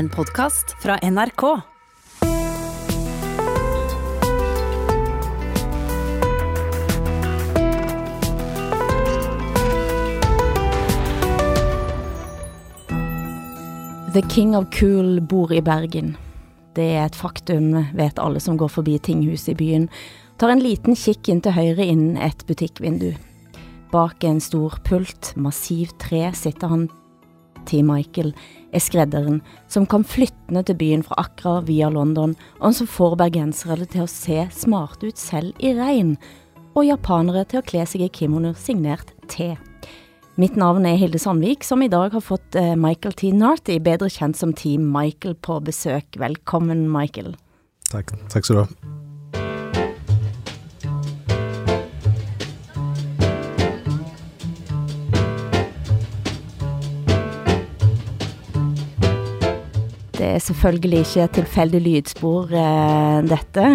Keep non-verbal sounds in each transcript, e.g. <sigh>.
En podkast fra NRK. The King of Cool bor i Bergen. Det er et faktum, vet alle som går forbi tinghuset i byen. Tar en liten kikk inn til høyre innen et butikkvindu. Bak en stor pult, massivt tre, sitter han. T. Michael er skredderen som kom flyttende til byen fra Accra via London, og som får bergensere til å se smarte ut selv i regn, og japanere til å kle seg i kimono signert T. Mitt navn er Hilde Sandvik, som i dag har fått eh, Michael T. Narty, bedre kjent som Team Michael, på besøk. Velkommen, Michael. Takk, takk skal du ha. Det er selvfølgelig ikke et tilfeldig lydspor, eh, dette.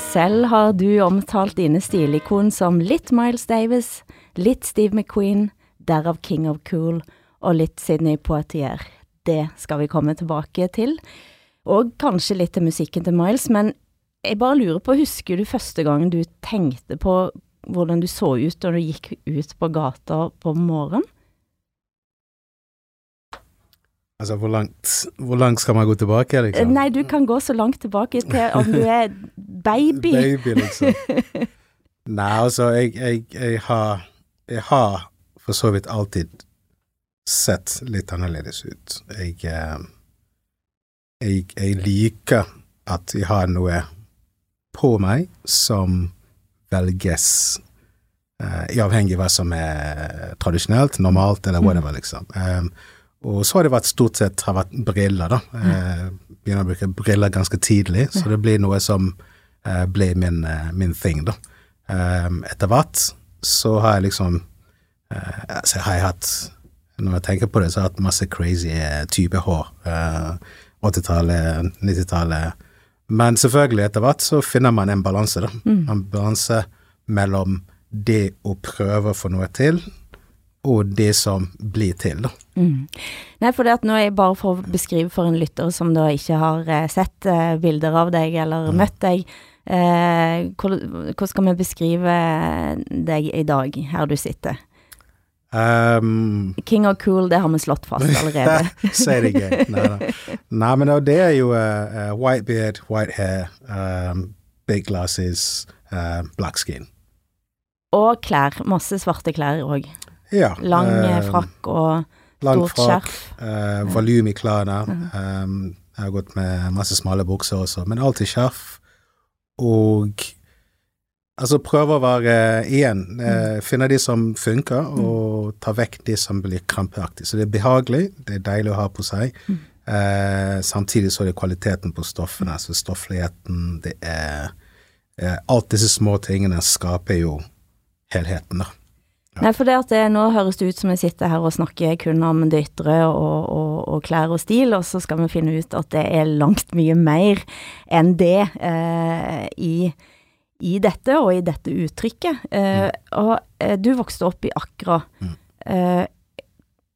Selv har du omtalt dine stilikon som litt Miles Davis, litt Steve McQueen, derav King of Cool, og litt Sydney Poitier. Det skal vi komme tilbake til. Og kanskje litt til musikken til Miles, men jeg bare lurer på, husker du første gangen du tenkte på hvordan du så ut da du gikk ut på gata på morgenen? Altså, hvor langt, hvor langt skal man gå tilbake, liksom? Nei, du kan gå så langt tilbake til om du er baby. Baby, liksom. <laughs> Nei, altså, jeg, jeg, jeg har Jeg har for så vidt alltid sett litt annerledes ut. Jeg, eh, jeg, jeg liker at jeg har noe på meg som velges uh, avhengig av hva som er tradisjonelt, normalt eller whatever, liksom. Um, og så har det vært stort sett har vært briller, da. Eh, begynner å bruke briller ganske tidlig, så det blir noe som eh, blir min, eh, min thing, da. Eh, etter hvert så har jeg liksom eh, altså har jeg hatt Når jeg tenker på det, så har jeg hatt masse crazy type hår. Eh, 80-tallet, 90-tallet. Men selvfølgelig, etter hvert så finner man en balanse, da. En balanse mellom det å prøve å få noe til, og det som blir til, da. Mm. Nei, for det at nå er jeg bare for å beskrive for en lytter som da ikke har eh, sett eh, bilder av deg eller møtt deg, eh, hvordan skal vi beskrive deg i dag, her du sitter? Um, King of cool, det har vi slått fast <laughs> allerede. Sier det gøy. Nei, nei. nei, men det er jo uh, white beard, white hair, um, big glasses, uh, black skin. Og klær. Masse svarte klær òg. Ja. Lang eh, frakk og stort frakk, skjerf. Eh, volum i klærne. Um, jeg har gått med masse smale bukser også, men alltid skjerf. Og altså prøve å være igjen eh, Finne de som funker, og ta vekk de som blir krampaktige. Så det er behagelig, det er deilig å ha på seg. Eh, samtidig så er det kvaliteten på stoffene, altså stoffligheten, det er eh, Alt disse små tingene skaper jo helheten, da. Nei, for det at det, nå høres det ut som jeg sitter her og snakker kun om det ytre og, og, og klær og stil, og så skal vi finne ut at det er langt mye mer enn det eh, i, i dette og i dette uttrykket. Eh, og eh, du vokste opp i Akra. Mm. Eh,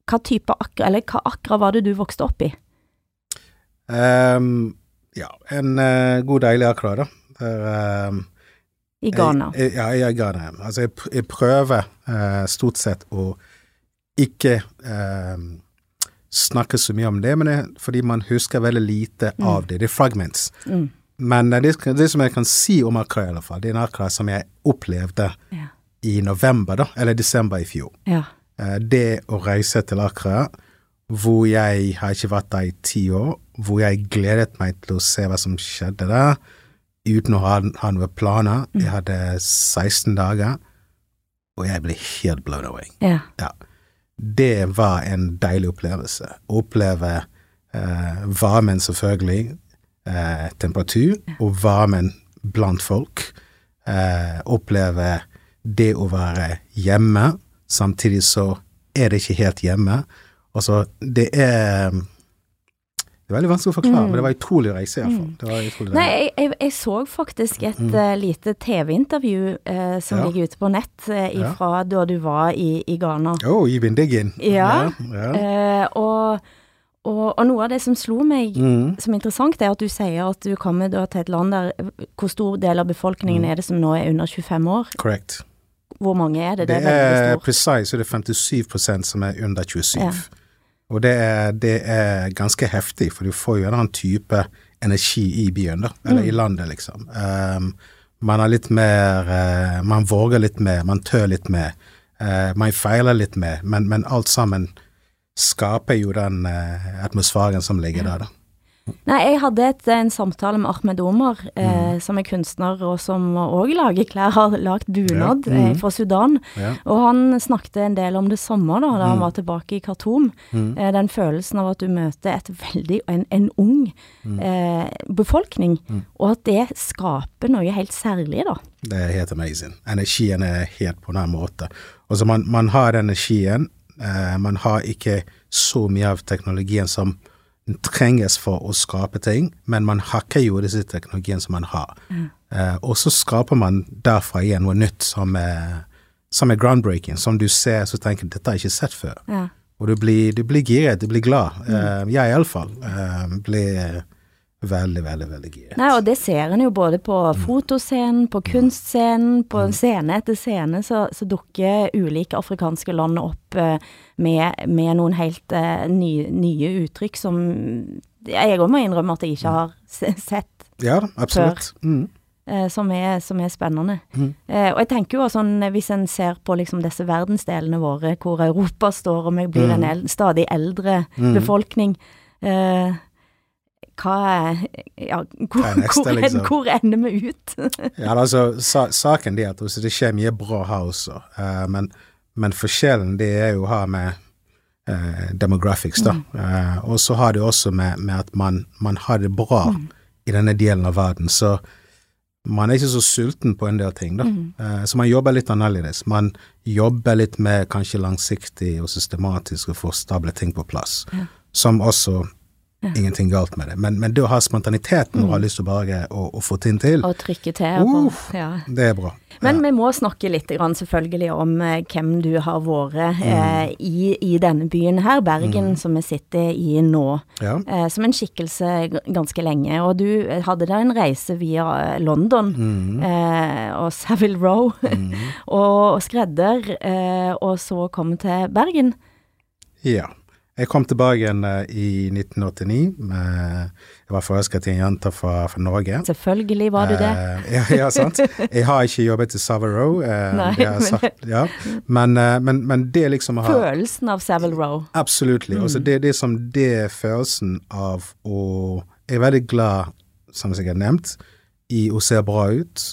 hva type Akra, eller hva Akra var det du vokste opp i? Um, ja, en uh, god, deilig Akra, da. Der, ehm, I Ghana. Jeg, ja, jeg er i Ghana. Altså, jeg, jeg prøver eh, stort sett å ikke ehm, snakke så mye om det, men det, fordi man husker veldig lite av det. Det er fragments. Mm. Men eh, det, det som jeg kan si om Accra, i alle fall, det er en Accra som jeg opplevde Ja. i november, da, eller desember i fjor. ja. Eh, Det å reise til Accra, hvor jeg har ikke vært der i ti år, hvor jeg gledet meg til å se hva som skjedde der, uten å ha, ha noen planer. Jeg hadde 16 dager, og jeg ble helt blown away. ja. Ja. Det var en deilig opplevelse. Å oppleve eh, varmen, selvfølgelig, eh, temperatur, og varmen blant folk. Eh, oppleve det å være hjemme, samtidig så er det ikke helt hjemme. Altså, det er Det er veldig vanskelig å forklare, men det var utrolig å reise, iallfall. Det var utrolig Nei, jeg, jeg, jeg så faktisk et eh, lite TV-intervju uh, som Mm. Ja. ligger ute på nett eh, Ja. da du var i, i Ghana. Oh, i been. Ja. ja. Eh, og, Og, og noe av det som slo meg Mm. som interessant, er at du sier at du kommer da til et land der Hvor stor del av befolkningen Mm. er det som nå er under 25 år? Correct. Hvor mange er det? Det Det er er presis, så det er 57% som er under 27. Og det er, det er ganske heftig, for du får jo en annen type energi i byen, da. Eller Mm. i landet, liksom. Um, man er litt mer uh, Man våger litt mer, man tør litt mer. Uh, man feiler litt mer, men, men alt sammen skaper jo den uh, atmosfæren som ligger der, da. Nei, jeg hadde et, en samtale med Ahmed Omar, Mm. eh, som er kunstner og som òg lager klær, har lagd bunad Ja. Mm. eh, fra Sudan. Ja. Og han snakket en del om det samme da, da han Mm. var tilbake i Khartoum. Mm. Eh, den følelsen av at du møter et veldig, en, en ung Mm. eh, befolkning, Mm. og at det skaper noe helt særlig, da. Det er helt amazing. Energien er helt på den måten. Og så man, man har energien. Eh, man har ikke så mye av teknologien som trenges for å skape ting, men man hakker jo disse teknologien som man har. Eh, og så skaper man derfra igjen noe nytt som er, som er groundbreaking, som du ser så tenker dette har jeg ikke sett før. Ja. Og du blir, du blir giret, du blir glad. Eh, jeg iallfall uh, blir veldig, veldig, veldig giret. Nei, og det ser en jo både på Mm. fotoscenen, på kunstscenen, på scene etter scene, så, så dukker ulike afrikanske land opp eh, med, med noen helt eh, nye, nye uttrykk som jeg òg må innrømme at jeg ikke Mm. har se- sett, Ja før. Mm. eh, som, er, som er spennende. Mm. Eh, og jeg tenker jo også sånn, hvis en ser på liksom disse verdensdelene våre, hvor Europa står, og vi blir en Mhm. el stadig eldre Mhm. befolkning, eh, hva Ja, hvor, Hva neste, hvor, liksom? hvor ender vi ut? <laughs> Ja, altså, sa, saken er at altså, det skjer mye bra her også, uh, men, men forskjellen det er jo å ha med uh, demographics, da. Eh, og så har det også med, med at man, man har det bra i denne delen av verden, så man er ikke så sulten på en del ting, da. Eh, så man jobber litt annerledes. Man jobber litt mer kanskje langsiktig og systematisk og får stable ting på plass, som også Ingenting galt med det, men, men det å ha spontaniteten og ha lyst til bare å, å få ting til, Og trykke til. På, ja. det er bra. Men vi må snakke litt grann, selvfølgelig om eh, hvem du har vært eh, i, i denne byen her, Bergen, som vi sitter i nå. Ja. Eh, som en skikkelse ganske lenge. Og du eh, hadde da en reise via London London eh, og Savile Row <laughs> og Skredder, eh, og så kom til Bergen. ja. Jeg kom tilbake igjen eh, i 1989. Med, jeg var forelsket i en jente fra, fra Norge. Selvfølgelig var du det. Eh, ja, ja, sant. Jeg har ikke jobbet i Savile Row. Nei, har men- sagt, ja. men, eh, men, men det liksom å ha Følelsen av Savile Row. Absolutt. Altså det, det som det følelsen av å Jeg er veldig glad, som jeg har nevnt, i å se bra ut.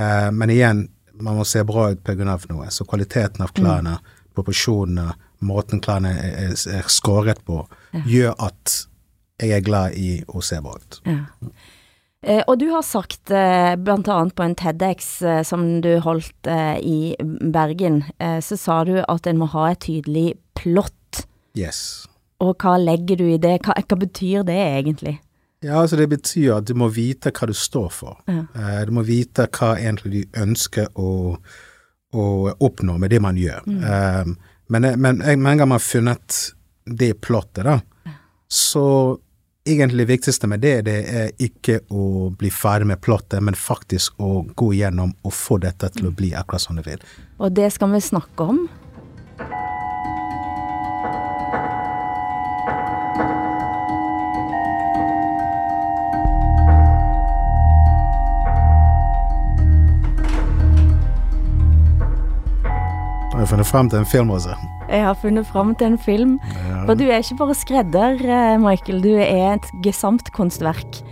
Eh, men igjen, man må se bra ut av noe. Så kvaliteten av klærne, proporsjonene, måten klærne er, er, skåret på, gjør at jeg er glad i å se bra. Ja. Eh, og du har sagt, eh, blant annet på en TEDx eh, som du holdt eh, i Bergen, så sa du at en må ha et tydelig plott. Yes. Og hva legger du i det? Hva, hva betyr det egentlig? Ja, altså det betyr at du må vite hva du står for. Ja. Du må vite hva egentlig du ønsker å, å oppnå med det man gjør. Eh, men men, men en gang man har funnet det plottet, da, så egentlig det viktigste med det, det er ikke å bli ferdig med plottet, men faktisk å gå igjennom og få dette til å bli akkurat som du vil. Og det skal vi snakke om. Funnet frem til en film også. Jeg har funnet frem til en film. For du er ikke bare skredder, eh, Michael, du er et gesamt kunstverk.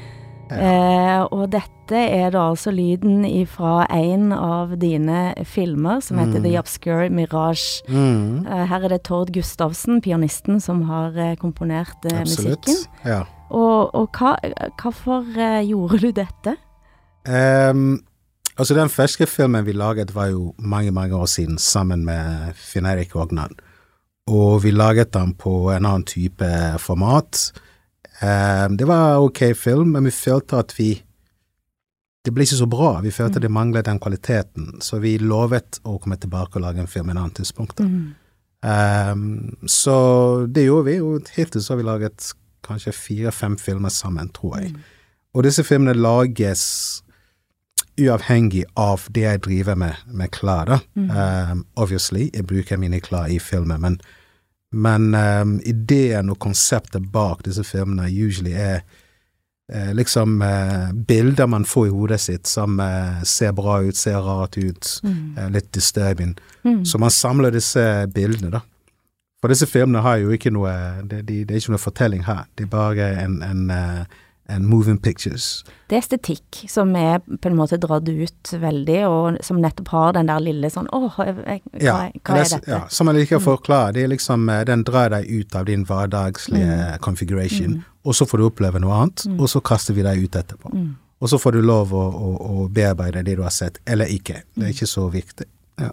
Eh, og dette er da altså lyden fra en av dine filmer som heter The Obscure Mirage. Mm, Eh, her er det Tord Gustavsen, pianisten, som har eh, komponert eh, musikken. Ja. Og, og hva, hvorfor eh, gjorde du dette? Ehm, altså Den første filmen vi laget var jo mange, mange år siden, sammen med Finn-Erik Ognan. Og vi laget den på en annen type format. Um, det var ok film, men vi følte at vi Det ble ikke så bra. Vi følte det manglet den kvaliteten, så vi lovet å komme tilbake og lage en film en annen tidspunkt. da. Um, så det gjorde vi, og hittil så har vi laget kanskje fire-fem filmer sammen, tror jeg. Og disse filmene lages uavhengig av det jeg driver med med klær, da. Um, obviously, jeg bruker mine klær i filmer, men, men um, ideen og konseptet bak disse filmene usually er uh, liksom uh, bilder man får i hodet sitt som uh, ser bra ut, ser rart ut, eh, litt disturbing. Så man samler disse bildene, da. For disse filmene har jo ikke noe Det, de, det er ikke noe fortelling her. Det er bare en, en, en moving pictures. Det er estetikk som er på en måte dratt ut veldig, og som nettopp har den der lille sånn åh, hva, Ja, hva er dette? Ja, som jeg liker å forklare, det er liksom eh, Den drar deg ut av din hverdagslige Mm. configuration, og så får du oppleve noe annet, og så kaster vi deg ut etterpå. Mm. Og så får du lov å, å, å bearbeide det du har sett, eller ikke. Det Mm. er ikke så viktig. Ja.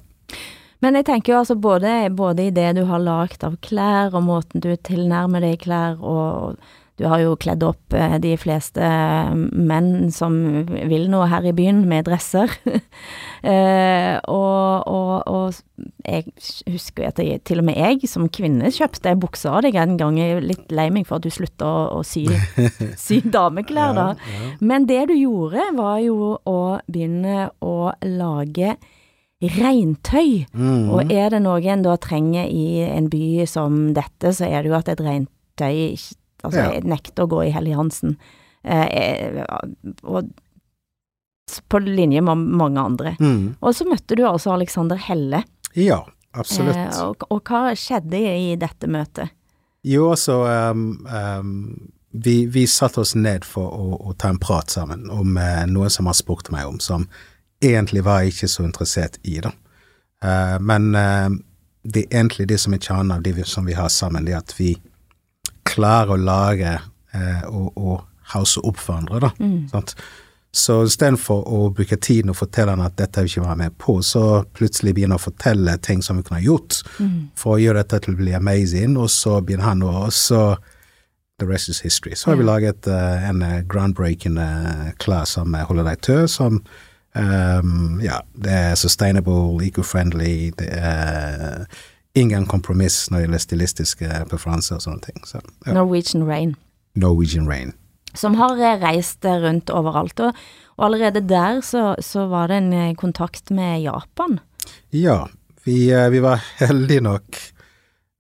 Men jeg tenker jo altså både, både i det du har lagd av klær, og måten du tilnærmer deg klær, og du har jo kledd opp eh, de fleste eh, menn som vil noe her i byen, med dresser. <laughs> eh, og, og, og jeg husker at jeg, til og med jeg som kvinne kjøpte bukser av deg en gang. Jeg er litt lei meg for at du slutta å, å sy, <laughs> sy dameklær, da. Men det du gjorde, var jo å begynne å lage regntøy. Mm. Og er det noe en da trenger i en by som dette, så er det jo at et regntøy altså, Ja. nekter å gå i Helly Hansen. Eh, eh, og på linje med mange andre. Mm. Og så møtte du altså Alexander Helle. Ja, absolutt. Eh, og, og hva skjedde i dette møtet? Jo, altså um, um, vi, vi satte oss ned for å, å ta en prat sammen om uh, noe som han spurte meg om, som egentlig var jeg ikke så interessert i, da. Uh, men uh, det er egentlig det som er kjernen av det vi, som vi har sammen, det er at vi klarer å lage eh, og, og hause opp hverandre, da. Sant? Så istedenfor å bruke tiden og fortelle han at dette vil ikke være med på, så plutselig begynner å fortelle ting som vi kunne ha gjort for å gjøre dette til å bli amazing, og så begynner han å og så The rest is history. Så har vi laget uh, en eh, groundbreaking uh, klær som uh, holder deg tør, som um, ja, det er sustainable, eco-friendly, det er ingen kompromiss når det gjelder stilistiske preferanser og sånne ting. Så, ja. Norwegian Rain. Norwegian Rain. som har eh, reist eh, rundt overalt. Og, og allerede der så, så var det en eh, kontakt med Japan. Ja, vi, vi var <laughs> heldige nok.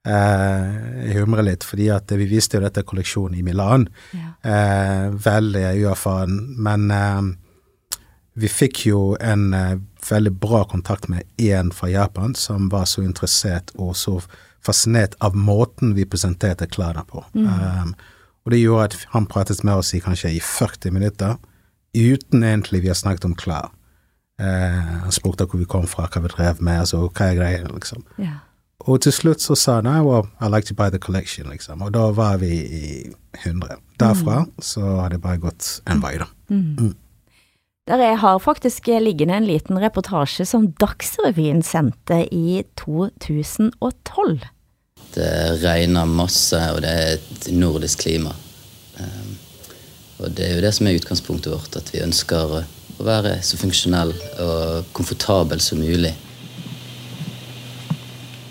Jeg humrer litt, fordi at vi viste jo dette kolleksjonen i Milan. Ja. Eh, veldig uerfaren, men eh, vi fikk jo en eh, veldig bra kontakt med en fra Japan som var så interessert og så fascinert av måten vi presenterte klærne på. Um, og det gjorde at han pratet med oss i kanskje i 40 minutter, uten egentlig vi har snakket om klær. Uh, han spurte hvor vi kom fra, hva vi drev med, altså hva er greia, liksom. Yeah. Og til slutt så sa han well, I like to buy the collection, liksom. Og da var vi i 100. Derfra så har det bare gått en vei, da. Der jeg har faktisk liggende en liten reportasje som Dagsrevyen sendte i 2012. Det regner masse, og det er et nordisk klima. Um, og det er jo det som er utgangspunktet vårt, at vi ønsker å være så funksjonell og komfortabel som mulig.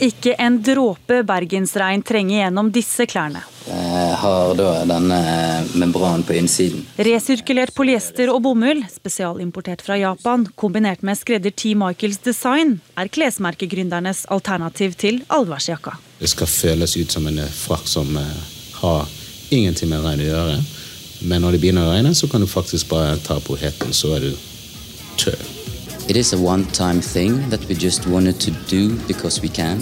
Ikke en dråpe bergensregn trenger gjennom disse klærne. Jeg har da denne membranen på innsiden. Resirkulert polyester og bomull, spesialimportert fra Japan, kombinert med skredder T. Michaels design, er klesmerkegründernes alternativ til allværsjakka. Det skal føles ut som en eh, frakk som eh, har ingenting med regn å gjøre. Men når det begynner å regne, så kan du faktisk bare ta på heten, så er du tørr. It is a one-time thing that we just wanted to do because we can.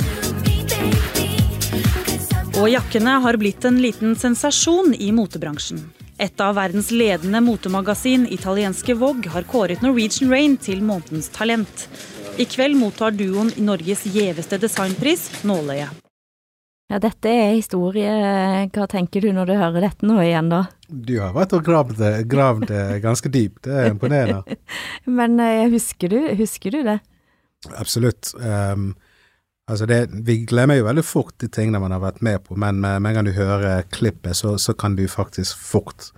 Og jakkene har blitt en liten sensasjon i motebransjen. Et av verdens ledende motemagasin, italienske Vogue, har kåret Norwegian Rain til månedens talent. I kveld mottar duoen Norges gjeveste designpris, Nåløyet. Ja, dette er historie. Hva tenker du når du hører dette nå igjen, da? Du har vært og gravd, gravd ganske dypt, det er imponerende. <laughs> Men eh, husker du, husker du det? Absolutt. Um, altså det, vi glemmer jo veldig fort de tingene man har vært med på, men med en gang du hører klippet, så, så kan du faktisk fort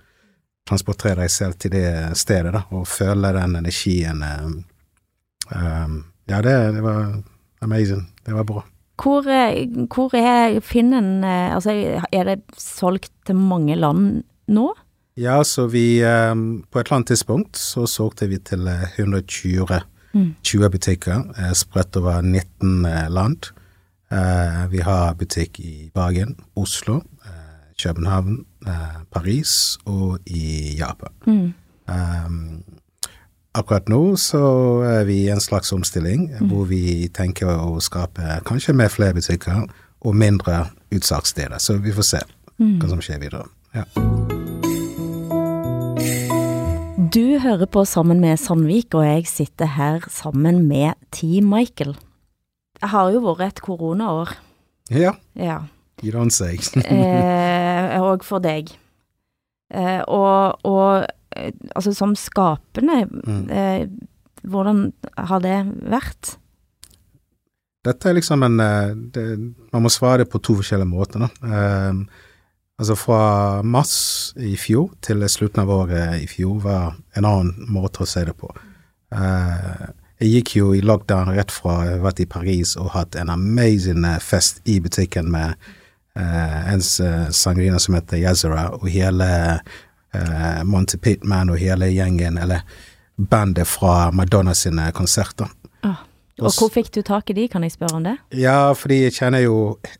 transportere deg selv til det stedet, da, og føle den energien. Um, ja, det, det var amazing. Det var bra. Hvor, eh, hvor er Finnen eh, Altså, er det solgt til mange land nå? Ja, så vi eh, På et eller annet tidspunkt så solgte vi til eh, 120 20 butikker eh, spredt over 19 eh, land. Vi har butikk i Bergen, Oslo, København, Paris og i Japan. Um, akkurat nå så er vi i en slags omstilling hvor vi tenker å skape kanskje med flere butikker og mindre utsalgssteder. Så vi får se hva som skjer videre. Ja. Du hører på Sammen med Sandvik, og jeg sitter her sammen med Team Michael. Det har jo vært et koronaår, ja, ja. you don't say. eh, og for deg. Eh, og, og eh, altså som skapende, Mm. eh, hvordan har det vært? Dette er liksom en eh, det, Man må svare det på to forskjellige måter. Da. Eh, altså fra mars i fjor til slutten av året i fjor var en annen måte å se det på. Eh, jeg gikk jo i lockdown rett fra jeg har vært i Paris og hatt en amazing eh, fest i butikken med en sangerinne som heter Yazara, og hele eh, Monty Pitman og hele gjengen, eller bandet fra Madonna sine konserter. Og hvor fikk du tak i de, kan jeg spørre om det? Ja, fordi jeg kjenner jo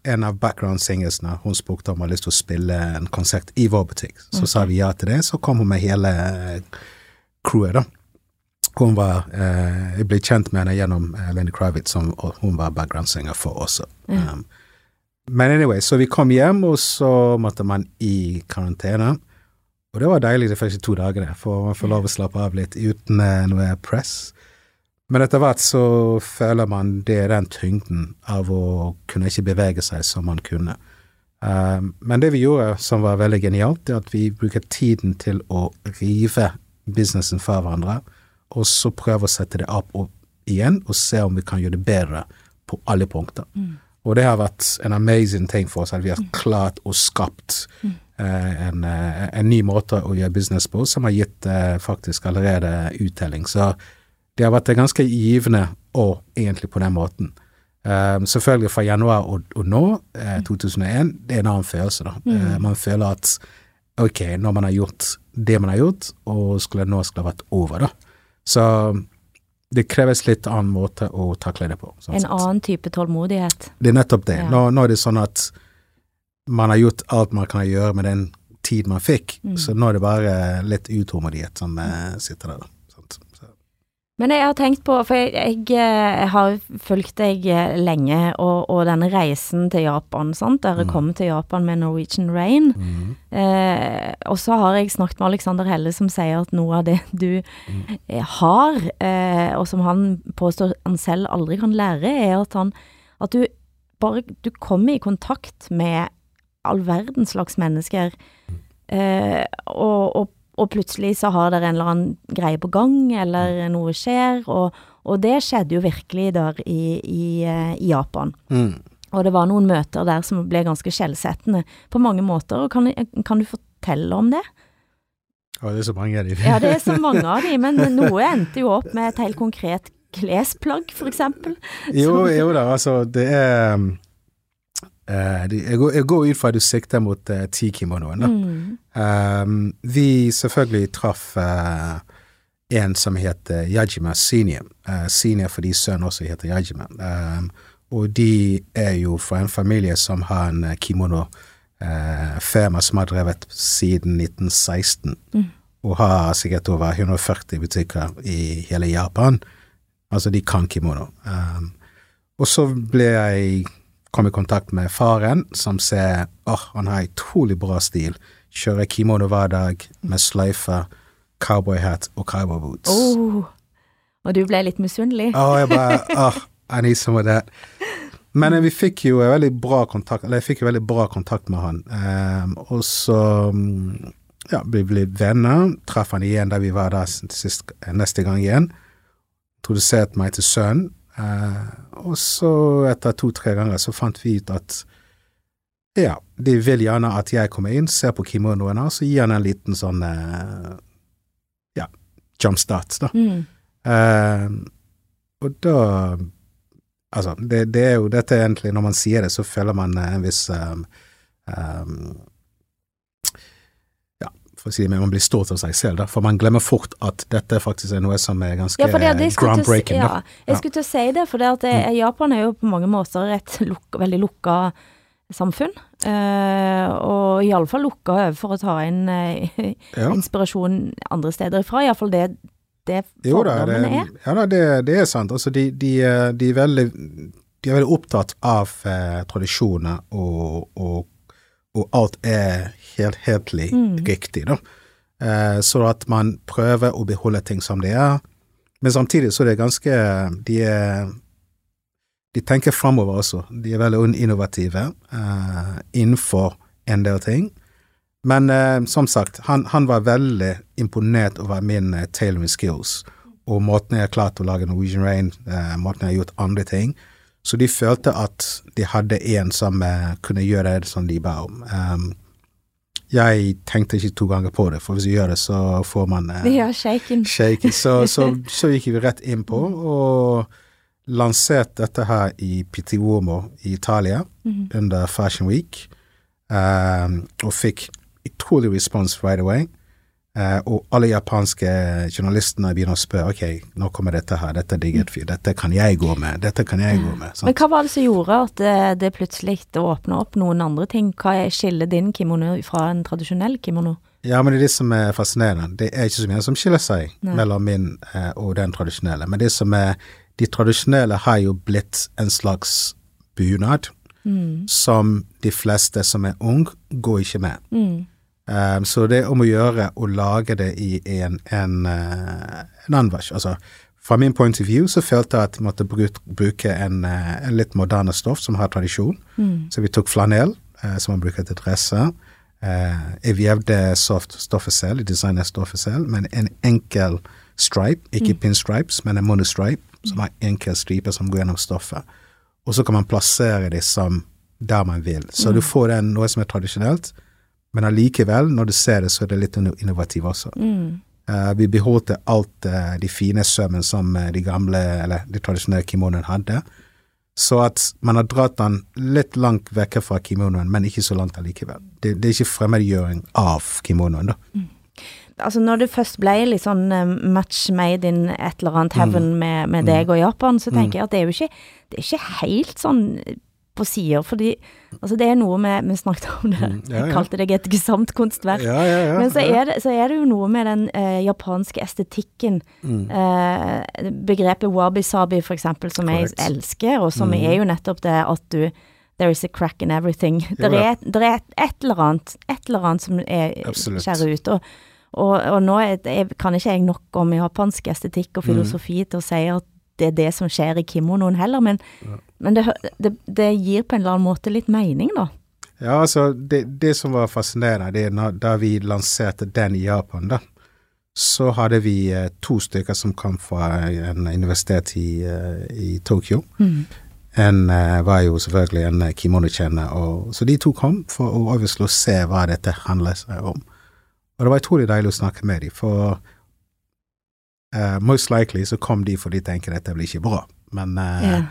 en av background-singersene. Hun spurte om hun hadde lyst til å spille en konsert i vår butikk. Så sa vi ja til det. Så kom hun med hele eh, crewet, da. Hun var eh, Jeg ble kjent med henne gjennom eh, Lenny Kravitz, som hun var background-singer for også. Um, men anyway, så vi kom hjem, og så måtte man i karantene. Og det var deilig de første to dagene, for man får lov å slappe av litt uten eh, noe press. Men etter hvert så føler man det er den tyngden av å kunne ikke bevege seg som man kunne. Um, men det vi gjorde som var veldig genialt, er at vi bruker tiden til å rive businessen fra hverandre, og så prøve å sette det opp igjen, og se om vi kan gjøre det bedre på alle punkter. Og det har vært en amazing ting for oss, at vi har klart og skapt eh, en, eh, en ny måte å gjøre business på, som har gitt eh, faktisk allerede uttelling. Så det har vært ganske givende år, egentlig, på den måten. Um, selvfølgelig fra januar og, og nå, eh, 2001, det er en annen følelse, da. Eh, man føler at ok, når man har gjort det man har gjort, og skulle nå skulle det vært over, da. Så det kreves litt annen måte å takle det på. sånn En sett. annen type tålmodighet? Det er nettopp det. Ja. Nå, nå er det sånn at man har gjort alt man kan gjøre med den tid man fikk, Mm. så nå er det bare litt utålmodighet som mm. sitter der. Men jeg har tenkt på, for jeg, jeg, jeg har fulgt deg eh, lenge, og, og denne reisen til Japan, sant? Dere Mm. kom til Japan med Norwegian Rain. Eh, og så har jeg snakket med Alexander Helle som sier at noe av det <laughs> du mm. har, eh, og som han påstår han selv aldri kan lære, er at han at du bare du kommer i kontakt med all verdens slags mennesker, eh, og, og, og plutselig så har dere en eller annen greie på gang, eller noe skjer, og, og det skjedde jo virkelig der i, i, eh, i Japan. Mm. Og det var noen møter der som ble ganske skjellsettende på mange måter, og kan, kan du fortelle om det? Ja, det er så mange av de. Ja, det er så mange av de, men <laughs> noe endte jo opp med et helt konkret klesplagg, eksempel. Jo, jo da, altså, det er um, jeg, går, jeg går ut fra at du sikter mot uh, Tiki-monoen, da. Mm. Um, vi selvfølgelig traff uh, en som heter Yajima Senior. Uh, senior fordi sønnen også heter Yajima. Um, og de er jo fra en familie som har en eh, kimono-firma som har drevet siden 1916. Og har sikkert over 140 butikker i hele Japan. Altså, de kan kimono. Um, og så ble jeg kom i kontakt med faren, som ser åh, han har utrolig bra stil. Kjører kimono hver dag med sløyfe, cowboyhatt og cowboyboots. Oh. Og du ble litt misunnelig? Og jeg bare åh, I need some of that. Men eh, vi fikk jo veldig bra kontakt, eller jeg fikk jo veldig bra kontakt med han. Um, og så mm, ja, vi ble venner. Traff han igjen da vi var der sist, neste gang igjen. Introduserte meg til sønnen. Eh, og så, etter to-tre ganger, så fant vi ut at ja, de vil gjerne at jeg kommer inn, ser på kimonoen hans, og gir han en liten sånn eh, ja, jumpstart, da. Mm. Uh, og da Altså, det, det, er jo dette egentlig Når man sier det, så føler man en viss um, um, for å si det men man blir stolt av seg selv, da. For man glemmer fort at dette faktisk er noe som er ganske ja, det, det groundbreaking. Ja, jeg skulle til å si det, for det at det, mm. Japan er jo på mange måter et <laughs> luk, veldig lukka samfunn. Uh, og iallfall lukka for å ta inn uh, ja. inspirasjon andre steder ifra. Iallfall det det fordommene er. Ja da, det, det, er sant. Altså, de, de, eh, de, er veldig, de, er veldig, opptatt av eh, tradisjoner, og, og, og, alt er helt helhetlig mm. riktig, da. Eh, så at man prøver å beholde ting som de er. Men samtidig så er det ganske De er de tenker framover også. De er veldig innovative eh, innenfor en del ting. Men eh, som sagt, han, han, var veldig imponert over min uh, tailoring skills og måten jeg har klart å lage Norwegian Rain, uh, måten jeg har gjort andre ting. Så de følte at de hadde en som kunne gjøre det som de ba om. Um, jeg tenkte ikke to ganger på det, for hvis du gjør det, så får man Ja, shaken. shaken. Så, <laughs> så, så, gikk vi rett inn på, og lanserte dette her i Pitiguomo i Italia mm. under Fashion Week, um, og fikk utrolig respons right away. Uh, og alle japanske journalistene begynner å spørre ok, nå kommer dette her, dette er digget fyr, dette kan jeg gå med, dette kan jeg gå med. Sant? Men hva var det som gjorde at det, det plutselig åpna opp noen andre ting? Hva skiller din kimono fra en tradisjonell kimono? Ja, men det er det som er fascinerende. Det er ikke så mye som skiller seg Nei. mellom min uh, og den tradisjonelle. Men det som er de tradisjonelle har jo blitt en slags bunad mm. som de fleste som er ung, går ikke med. Mm. Um, så det er om å gjøre å lage det i en, en, uh, en vers. Altså, fra min point of view så følte jeg at jeg måtte bruke en, uh, en litt moderne stoff som har tradisjon. Mm. Så vi tok flanell, eh, som man bruker til dresser. jeg vevde stoffet selv, designet stoffet selv, men en enkel stripe, ikke mm. pinstripes, men en monostripe som har enkel stripe som går gjennom stoffet. Og så kan man plassere det som der man vil. Så mm. du får den noe som er tradisjonelt, men allikevel, når du ser det, så er det litt innovativt også. Mm. Uh, vi beholdt alt uh, de fine sømmene som uh, de gamle, eller de tradisjonelle kimonoen hadde. Så at man har dratt den litt langt vekk fra kimonoen, men ikke så langt allikevel. Det, det er ikke fremmedgjøring av kimonoen, da. Mm altså når det først ble litt sånn match made in et eller annet heaven mm. med, med, deg mm. og Japan, så tenker mm. jeg at det er jo ikke, det er ikke helt sånn på sider, fordi altså det er noe med Vi snakket om det, mm. ja, ja. jeg kalte deg et gesamt kunstverk. Ja, Men så er, det, så er, det, jo noe med den eh, japanske estetikken. Uh, begrepet wabi-sabi, eksempel, som Correct. jeg elsker, og som er jo nettopp det at du There is a crack in everything. Det er, er, et eller annet, et eller annet som er, skjærer ut. Og, og, og nå er, jeg, kan ikke jeg nok om japansk estetikk og mm. filosofi mm. til å si at det er det som skjer i kimonoen heller, men, ja. men det, det, det, gir på en eller annen måte litt mening, da. Ja, altså, det, det som var fascinerende, det er da vi lanserte den i Japan, da, så hadde vi eh, to stykker som kom fra en universitet i, uh, i Tokyo. Mm. En uh, var jo selvfølgelig en kimono-kjenner, så de to kom for å, å se hva dette handler seg om. Og det var utrolig deilig å snakke med dem, for uh, most likely så kom de fordi de tenker dette blir ikke bra. Men uh, yeah.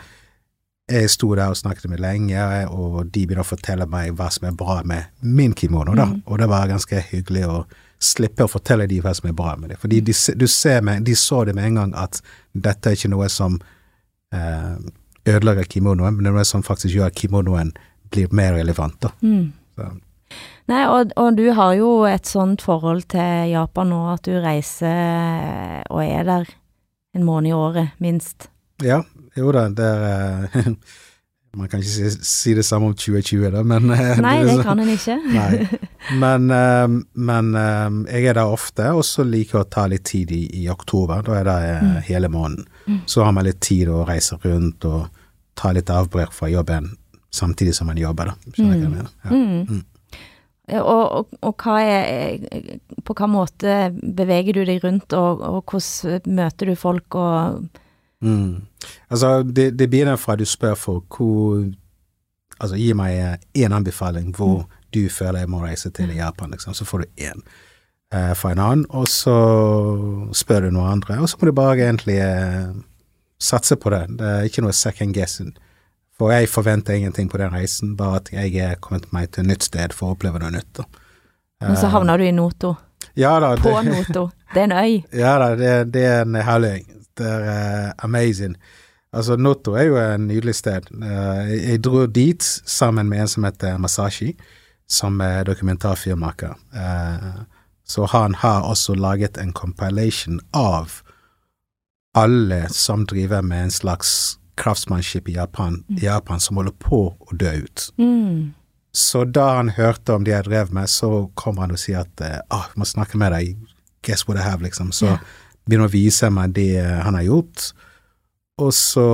jeg sto der og snakket med lenge, og de begynte å fortelle meg hva som er bra med min kimono, da. Mm. Og det var ganske hyggelig å slippe å fortelle dem hva som er bra med det. Fordi de, du ser med, de så det med en gang at dette er ikke noe som uh, ødelegger kimonoen, men det er noe som faktisk gjør at kimonoen blir mer relevant. da. Mm. Nei, og, og, du har jo et sånt forhold til Japan nå at du reiser og er der en måned i året, minst. Ja, jo da, det er eh, <laughs> Man kan ikke si, si, det samme om 2020, da, men eh, Nei, det, kan en ikke. <laughs> nei. Men, eh, men, jeg er der ofte, og så liker jeg å ta litt tid i, i oktober. Da er det mm. hele måneden. Mm. Så har man litt tid å reise rundt og ta litt avbrekk fra jobben samtidig som man jobber, da. Skjønner du mm. hva jeg mener? Ja. Mm. Mm. Og, og, og hva er, på hva måte beveger du deg rundt, og, og hvordan møter du folk og mm. Altså, det, det begynner fra du spør folk hvor Altså, gi meg én anbefaling hvor mm. du føler jeg må reise til i Japan, liksom. Så får du én eh, fra en annen, og så spør du noen andre, og så må du bare egentlig eh, satse på det. Det er ikke noe second guessing. For jeg forventer ingenting på den reisen, bare at jeg er kommet meg til et nytt sted for å oppleve noe nytt. Men så havna du i Noto. Ja da, På Noto. Det er en øy. <laughs> ja, da det, det er en herlig. Det er uh, amazing. Altså, Noto er jo en nydelig sted. Uh, jeg dro dit sammen med en som heter Masashi, som er dokumentarfilmmaker. Uh, så han har også laget en compilation av alle som driver med en slags craftsmanship i Japan, i Japan som holder på å dø ut. Mm. Så da han hørte om det jeg drev med, så kommer han og sier at eh, ah, jeg må snakke med deg, guess what I have, liksom. Så yeah. begynner å vise meg det han har gjort. Og så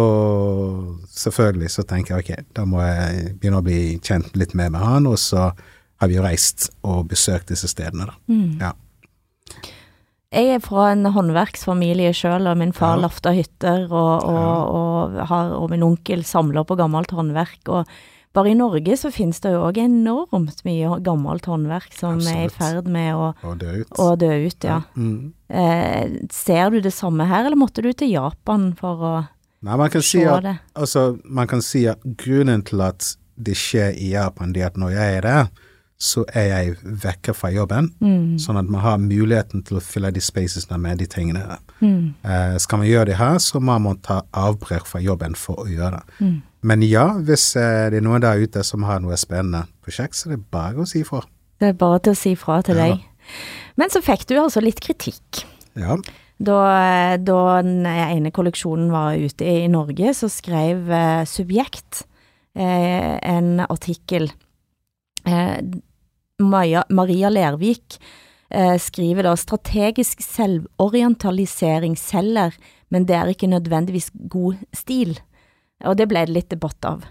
selvfølgelig så tenker jeg ok, da må jeg begynne å bli kjent litt mer med han, og så har vi reist og besøkt disse stedene, da. Mm. Ja. Jeg er fra en håndverksfamilie sjøl, og min far Ja. lafta hytter, og, og, og, har, og min onkel samler på gammelt håndverk. Og bare i Norge så finnes det jo òg enormt mye gammelt håndverk som er i ferd med å, å, dø ut. å dø ut, ja. Mm. Eh, ser du det samme her, eller måtte du til Japan for å Nei, man kan si se at det? Altså, man kan si at grunnen til at det skjer i Japan, det er at når jeg er der, så er jeg vekke fra jobben, Mm. sånn at man har muligheten til å fylle de spacesene med de tingene. der. Mm. Eh, skal man gjøre det her, så må man ta avbrekk fra jobben for å gjøre det. Mm. Men ja, hvis eh, det er noen der ute som har noe spennende prosjekt, så er det bare å si ifra. Det er bare til å si fra til Ja. deg. Men så fikk du altså litt kritikk. Ja. Da, da den ene kolleksjonen var ute i Norge, så skrev eh, Subjekt eh, en artikkel. Maja, Maria Lervik eh, skriver da strategisk selvorientalisering selger, men det er ikke nødvendigvis god stil. Og det ble det litt debatt av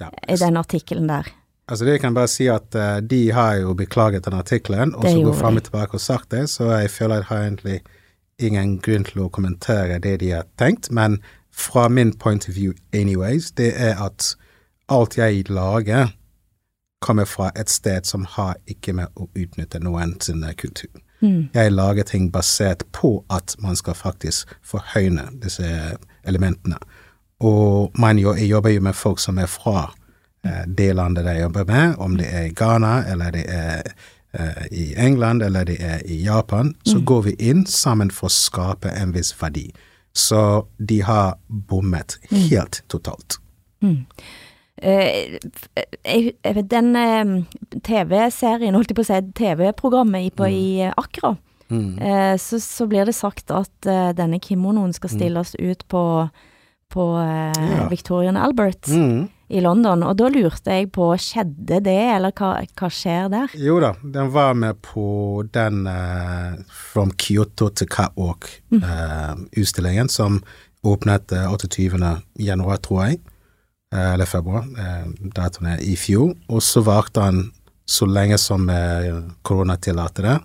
ja. i den artikkelen der. Altså det kan jeg bare si at uh, de har jo beklaget den artikkelen, og så går fram og tilbake og sagt det, så jeg føler jeg har egentlig ingen grunn til å kommentere det de har tenkt, men fra min point of view anyways, det er at alt jeg lager kommer fra et sted som har ikke med å utnytte noen sin kultur. Mm. Jeg lager ting basert på at man skal faktisk forhøyne disse elementene. Og man jeg jobber jo med folk som er fra eh, det landet de jobber med, om det er i Ghana, eller det er eh, i England, eller det er i Japan. Så går vi inn sammen for å skape en viss verdi. Så de har bommet helt totalt. Eh, jeg- den eh, TV-serien, holdt jeg på å si, TV-programmet i- på i Akra, mm. eh, så, så blir det sagt at eh, denne kimonoen skal stilles ut på, på eh, Ja. Victorian Albert Mm. i London, og da lurte jeg på, skjedde det, eller hva, hva skjer der? Jo da, den var med på den uh, From Kyoto to Catwalk-utstillingen som åpnet uh, 28. januar, tror jeg, eh, eller februar, eh, datoen er i fjor. Og så varte han så lenge som eh, korona tillater det,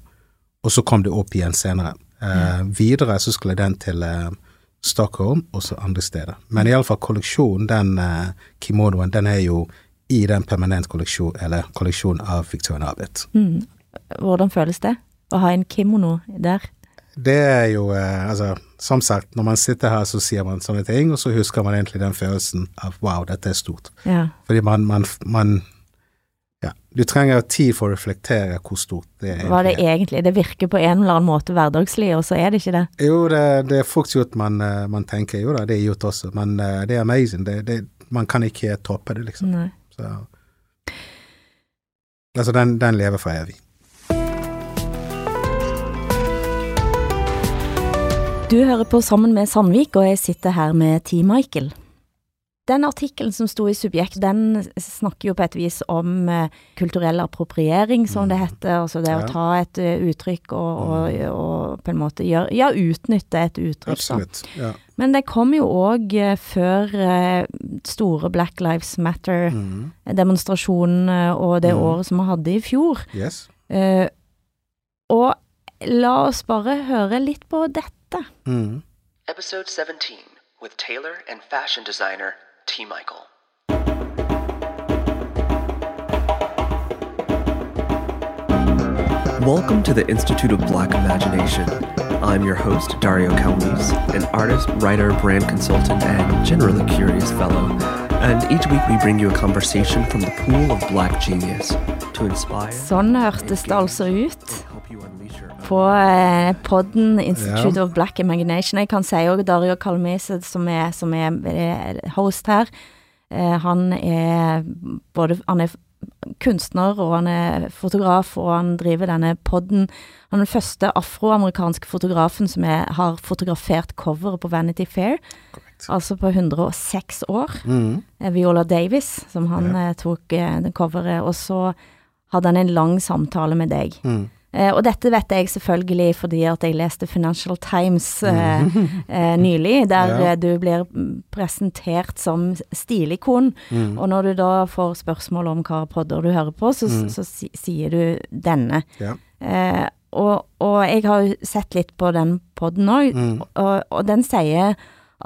og så kom det opp igjen senere. Eh, Videre så skulle den til eh, Stockholm og så andre steder. Men iallfall kolleksjonen, den eh, kimonoen, den er jo i den permanent kolleksjon, eller kolleksjonen av Victoria Albert. Mm. Hvordan føles det å ha en kimono der? Det er jo, eh, altså, som sagt, når man sitter her så sier man sånne ting, og så husker man egentlig den følelsen av wow, dette er stort. Ja. Fordi man, man, man ja, du trenger tid for å reflektere hvor stort det er. Hva det egentlig? Det virker på en eller annen måte hverdagslig, og så er det ikke det. Jo, det, det er fort gjort man, eh, man tenker jo da, det er gjort også, men eh, det er amazing. Det, det, man kan ikke toppe det, liksom. Nei. Så. Altså, den, den lever for evig. Du hører på Sammen med Sandvik, og jeg sitter her med T. Michael. Den artikkelen som sto i Subjekt, den snakker jo på et vis om eh, kulturell appropriering, som det heter. Altså det Ja. å ta et eh, uttrykk og, og, og på en måte gjøre Ja, utnytte et uttrykk. Absolutt. Ja. Men det kom jo òg før eh, store Black Lives Mm. Matter-demonstrasjonen og det mm. året som vi hadde i fjor. Yes. Uh, og la oss bare høre litt på dette. Mm. Episode 17 with tailor and fashion designer T. Michael. Welcome to the Institute of Black Imagination. I'm your host, Dario Calmes, an artist, writer, brand consultant, and generally curious fellow. And each week we bring you a conversation from the pool of black genius to inspire. Sånn hørtes det altså ut på eh, podden Institute Ja. of Black Imagination. Jeg kan si òg Dario Kalmese, som er, som er host her. Eh, han er både Han er kunstner, og han er fotograf, og han driver denne podden. Han er den første afroamerikanske fotografen som er, har fotografert coveret på Vanity Fair. Altså på 106 år. Mm. Eh, Viola Davis, som han yeah. tok eh, coveret. Og så hadde han en lang samtale med deg. Mm. Eh, og dette vet jeg selvfølgelig fordi at jeg leste Financial Times mm. <laughs> eh, nylig, der Ja. eh, du blir mm, presentert som stilikon. Mm. Og når du da får spørsmål om hva podder du hører på, så, så så sier du denne. Ja. Eh, og, og jeg har jo sett litt på den podden òg, Mm. og, og den sier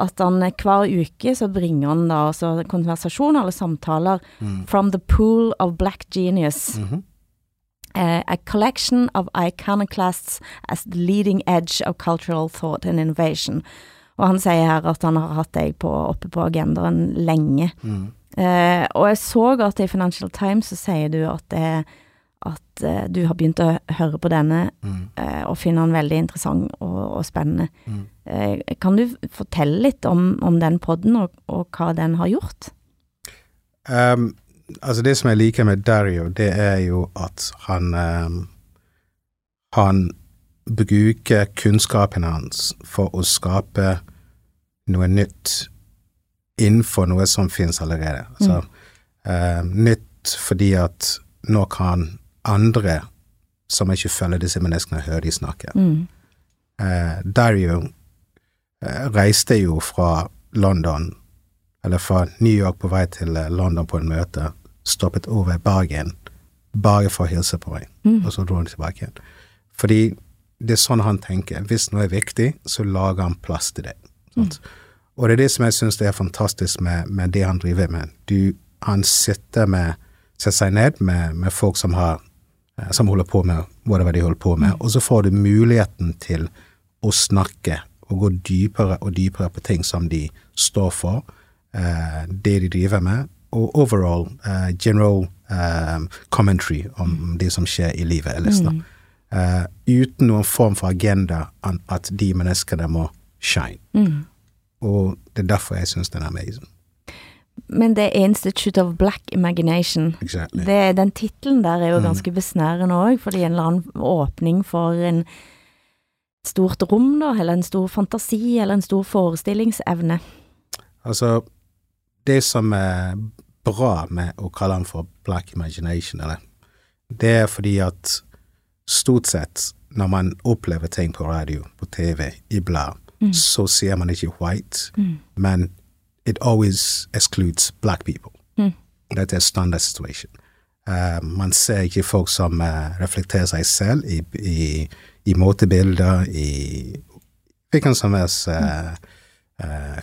at han eh, hver uke så bringer han da altså konversasjoner eller samtaler Mm. from the pool of black genius. Mhm. Eh, a collection of iconoclasts as the leading edge of cultural thought and innovation. Og han sier her at han har hatt deg på, oppe på agendaen lenge. Mm. Uh, og jeg så at i Financial Times så sier du at, det, at uh, du har begynt å høre på denne Mm. eh, og finner den veldig interessant og, og spennende. Mm. Kan du fortelle litt om, om den podden og, og hva den har gjort? Um, altså det som jeg liker med Dario, det er jo at han um, Han bruker kunnskapen hans for å skape noe nytt innenfor noe som finnes allerede. Altså, um, nytt fordi at nå kan andre som ikke følger disse menneskene, høre de snakke. Mm. Eh, Dario eh, reiste jo fra London, eller fra New York på vei til eh, London på en møte, stoppet over Bergen, bare for å hilse på meg, og så dro han tilbake igjen. Fordi det er sånn han tenker. Hvis noe er viktig, så lager han plass til det. sant? Og det er det som jeg syns er fantastisk med, med det han driver med. Du, han sitter med setter seg ned med, med folk som har eh, som holder på med whatever de holder på med, og så får du muligheten til å snakke og gå dypere og dypere på ting som de står for, eh, det de driver med, overall eh, general um, commentary om det som skjer i livet ellers. Mm. Uh, uten noen form for agenda an- at de menneskene må shine. Mm. Og det er derfor jeg syns den er amazing. Men det er Institute of Black Imagination. Exactly. Det, den tittelen der er jo Mm. ganske besnærende òg, fordi en eller annen åpning for en stort rom, da, eller en stor fantasi, eller en stor forestillingsevne. Altså, det som er bra med å kalle den for black imagination, eller, det er fordi at stort sett når man opplever ting på radio, på TV, i blad, så ser man ikke white, men it always excludes black people. Mm. Dette er standard situation. Uh, man ser ikke folk som uh, reflekterer seg selv i, i, i måtebilder, i hvilken som helst uh,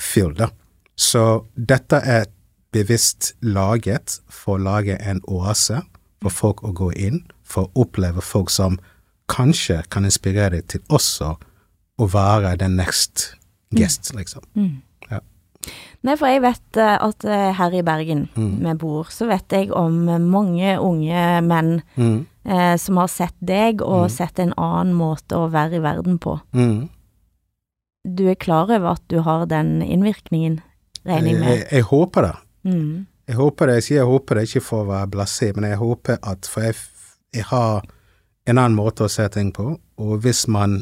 field. Da. Så dette er bevisst laget for å lage en oase for folk å gå inn, for å oppleve folk som kanskje kan inspirere deg til også å være den next guest, liksom. Ja. Nei, for jeg vet eh, at eh, her i Bergen vi bor, så vet jeg om mange unge menn Mm. eh, som har sett deg og sett en annen måte å være i verden på. Mm. Du er klar over at du har den innvirkningen, regner jeg med? jeg, jeg håper det. Mm. Jeg håper det. Jeg sier jeg håper det ikke for å være blasé, men jeg håper at For jeg, jeg har en annen måte å se ting på, og hvis man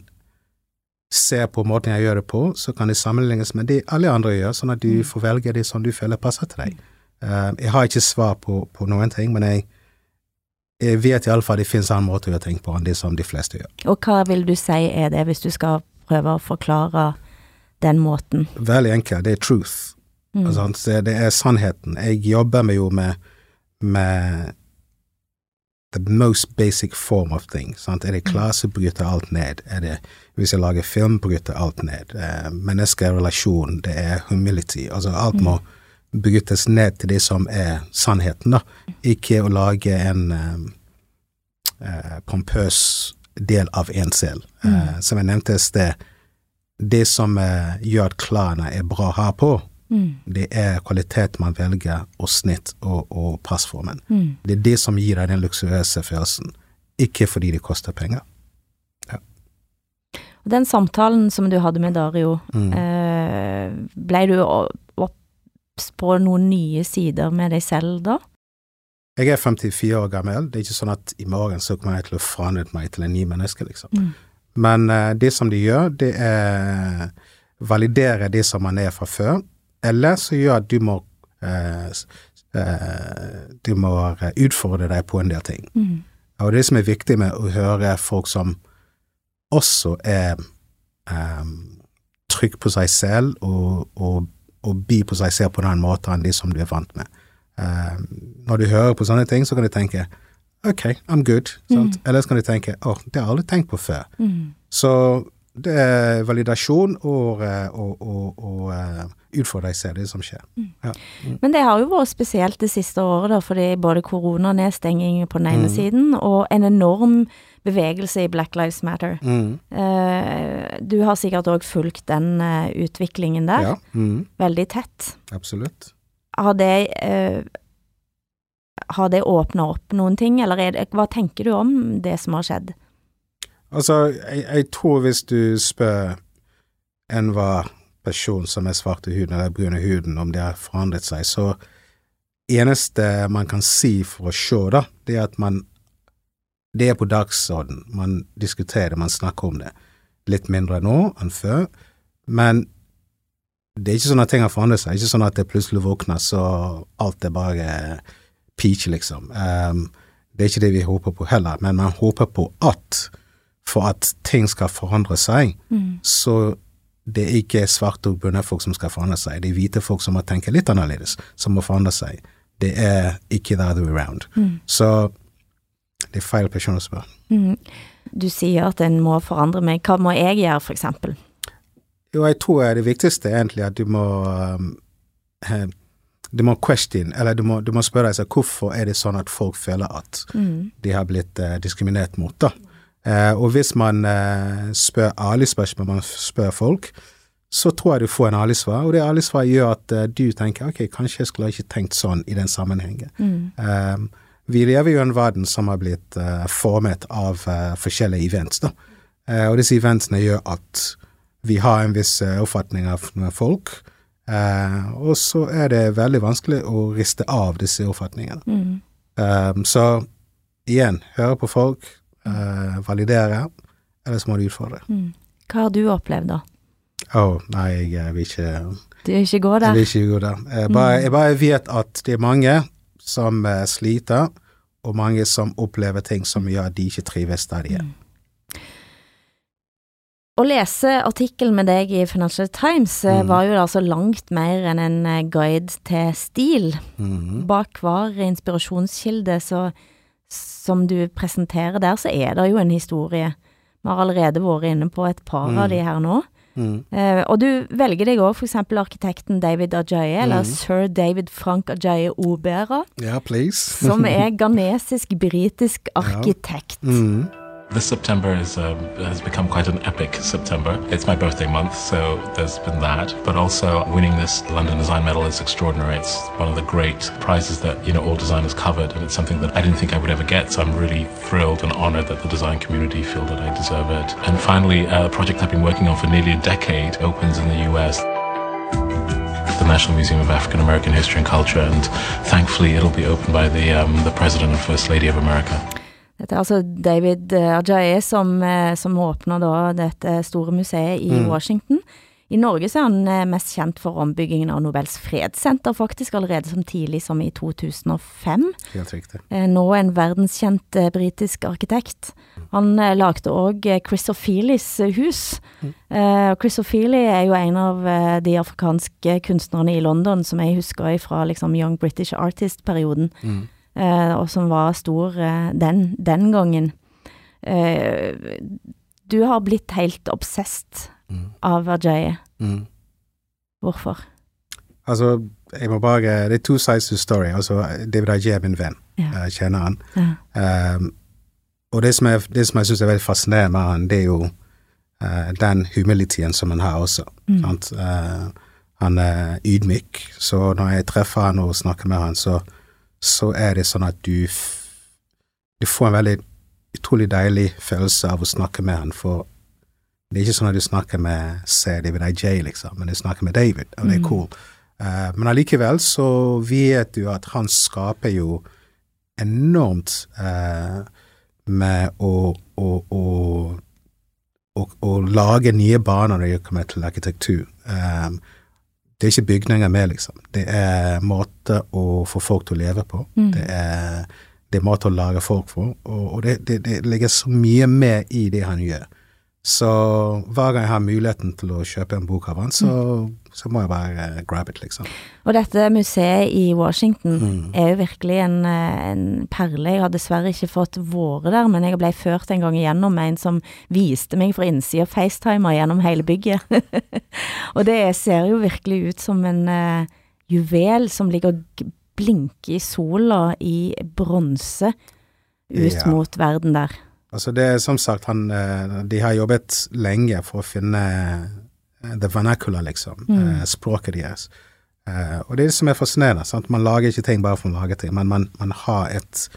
ser på måten jeg gjør det på, så kan det sammenlignes med det alle andre gjør, sånn at du får velge det som du føler passer til deg. Uh, jeg har ikke svar på, på noen ting, men jeg, jeg vet iallfall det finnes annen måte å gjøre ting på enn det som de fleste gjør. Og hva vil du si er det, hvis du skal prøve å forklare den måten? Veldig enkelt, det er truth. Mm. Altså, det, er sannheten. Jeg jobber med jo med, med the most basic form of thing. Sant? Er det klasse, bryter alt ned. Er det, hvis jeg lager film, bryter alt ned. Eh, menneskerelasjon, det er humility. Altså alt må brytes ned til det som er sannheten, da. Ikke å lage en eh, eh, pompøs del av en selv. Eh, som jeg nevnte i sted, det som eh, gjør at klærne er bra ha på, Mm. det er kvalitet man velger, og snitt og, og passformen. Mm. Det er det som gir deg den luksuøse følelsen, ikke fordi det koster penger. Og Den samtalen som du hadde med Dario, Mm. eh, ble du obs på noen nye sider med deg selv da? Jeg er 54 år gammel, det er ikke sånn at i morgen så kommer jeg til å forandre meg til en ny menneske, liksom. Mm. Men eh, det som de gjør, det er validere det som man er fra før, eller så gjør at du må eh, eh, du må utfordre deg på en del ting. Mm. Og det som er viktig med å høre folk som også er um, trygg på seg selv og, og, og by på seg selv på den måten enn de som du er vant med. Um, når du hører på sånne ting, så kan du tenke OK, I'm good. Mm. Eller så kan du tenke åh, det har jeg aldri tenkt på før. Mm. Så det er validasjon og, og, og, fra deg selv, det som skjer. Ja. Men det har jo vært spesielt det siste året, da, fordi både koronanedstenging på den ene Mm. siden, og en enorm bevegelse i Black Lives Matter. Mm. Eh, du har sikkert òg fulgt den eh, utviklingen der, Ja, mm, veldig tett. absolutt. Har det eh, Har det åpna opp noen ting, eller er det, hva tenker du om det som har skjedd? Altså, jeg, jeg tror hvis du spør enhver person som er svart i huden eller brun i huden om det har forandret seg, så eneste man kan si for å se, da, det er at man Det er på dagsorden. Man diskuterer det, man snakker om det. Litt mindre nå enn før, men det er ikke sånn at ting har forandret seg. Det er ikke sånn at det plutselig våkner så alt er bare peach, liksom. Um, det er ikke det vi håper på heller, men man håper på at for at ting skal forandre seg, så det er ikke svarte og brune folk som skal forandre seg, det er hvite folk som må tenke litt annerledes, som må forandre seg. Det er ikke the other way around. Så det er feil person å spørre. Mm. Du sier at en må forandre meg. Hva må jeg gjøre, for eksempel? Jo, jeg tror det viktigste er egentlig at du må um, eh, Du må question, eller du må, du må spørre deg selv hvorfor er det sånn at folk føler at Mm. de har blitt uh, diskriminert mot, da. Eh, og hvis man eh, spør ærlige spørsmål, man spør folk, så tror jeg du får en ærlig svar, og det ærlige svaret gjør at eh, du tenker ok, kanskje jeg skulle ikke tenkt sånn i den sammenhengen. Mm. Vi lever jo i en verden som har blitt formet av eh, forskjellige events, da. Eh, og disse eventsene gjør at vi har en viss oppfatning av folk, Uh, og så er det veldig vanskelig å riste av disse oppfatningene. Mm. Um, så igjen, høre på folk, eh, validere, eller så må du utfordre. Mm. Hva har du opplevd, da? Å, nei, jeg eh, vil ikke Du vil ikke gå Jeg der? vil ikke gå der. Jeg bare, jeg bare vet at det er mange som eh, sliter, og mange som opplever ting som gjør at de ikke trives der de er. Å lese artikkelen med deg i Financial Times eh, Mm. var jo altså langt mer enn en guide til stil. Mm. Bak hver inspirasjonskilde så, som du presenterer der, så er det jo en historie. Vi har allerede vært inne på et par Mm. av de her nå. Mm. Eh, og du velger deg òg eksempel arkitekten David Ajaye, eller Mm. sir David Frank Ajaye Obera, Yeah, som er <laughs> ghanesisk-britisk arkitekt. Mhm. This September is, um, has become quite an epic September. It's my birthday month, so there's been that. But also winning this London Design Medal is extraordinary. It's one of the great prizes that you know all designers covered, and it's something that I didn't think I would ever get. So I'm really thrilled and honoured that the design community feel that I deserve it. And finally, a project I've been working on for nearly a decade opens in the US. The National Museum of African American History and Culture, and thankfully it'll be opened by the um, the President and First Lady of America. Dette er altså David eh, Ajaye som, eh, som åpner da dette store museet i Mm. Washington. I Norge så er han eh, mest kjent for ombyggingen av Nobels fredssenter, faktisk, allerede som tidlig som i 2005. Helt riktig. Nå en verdenskjent britisk arkitekt. Han lagde òg Chris Ophelis eh, hus. Mm. og Chris Ophelia er jo en av de afrikanske kunstnerne i London som jeg husker fra liksom Young British Artist-perioden, Mhm. Eh, og som var stor eh, den, den gangen. Eh, du har blitt helt obsesst mm. av Ajaye. Mm. Hvorfor? Altså, jeg må bare Det er two sides to story. Altså, David Ajay er min venn. Ja. Jeg kjenner han. Ja. Um, og det som, er, det som jeg syns er veldig fascinerende med han, det er jo uh, den humilityen som han har også. sant? Uh, han er ydmyk, så når jeg treffer han og snakker med han, så, så er det sånn at du, du får en veldig utrolig deilig følelse av å snakke med han, for det er ikke sånn at du snakker med se David IJ, liksom, men du snakker med David, og det er cool. Uh, men allikevel så vet du at han skaper jo enormt uh, med å, å, å, å, lage nye baner når det kommer til arkitektur. Eh, det er ikke bygninger med, liksom. Det er måte å få folk til å leve på. Det, er, det er måte å lage folk for. og, og det, det, det ligger så mye med i det han gjør. Så hver gang jeg har muligheten til å kjøpe en bok av han, så, så må jeg bare uh, grab it, liksom. Og dette museet i Washington er jo virkelig en, eh, en perle. Jeg har dessverre ikke fått våre der, men jeg ble ført en gang igjennom med en som viste meg fra innsida FaceTimer gjennom hele bygget. <laughs> og det ser jo virkelig ut som en uh, juvel som ligger og blinker i sola i bronse ut Ja. mot verden der. Altså det er som sagt, han, eh, de har jobbet lenge for å finne eh, the vernacular, liksom, Mm. språket deres. Eh, og det er det som er fascinerende, sant? man lager ikke ting bare for å lage ting, men man, man har et,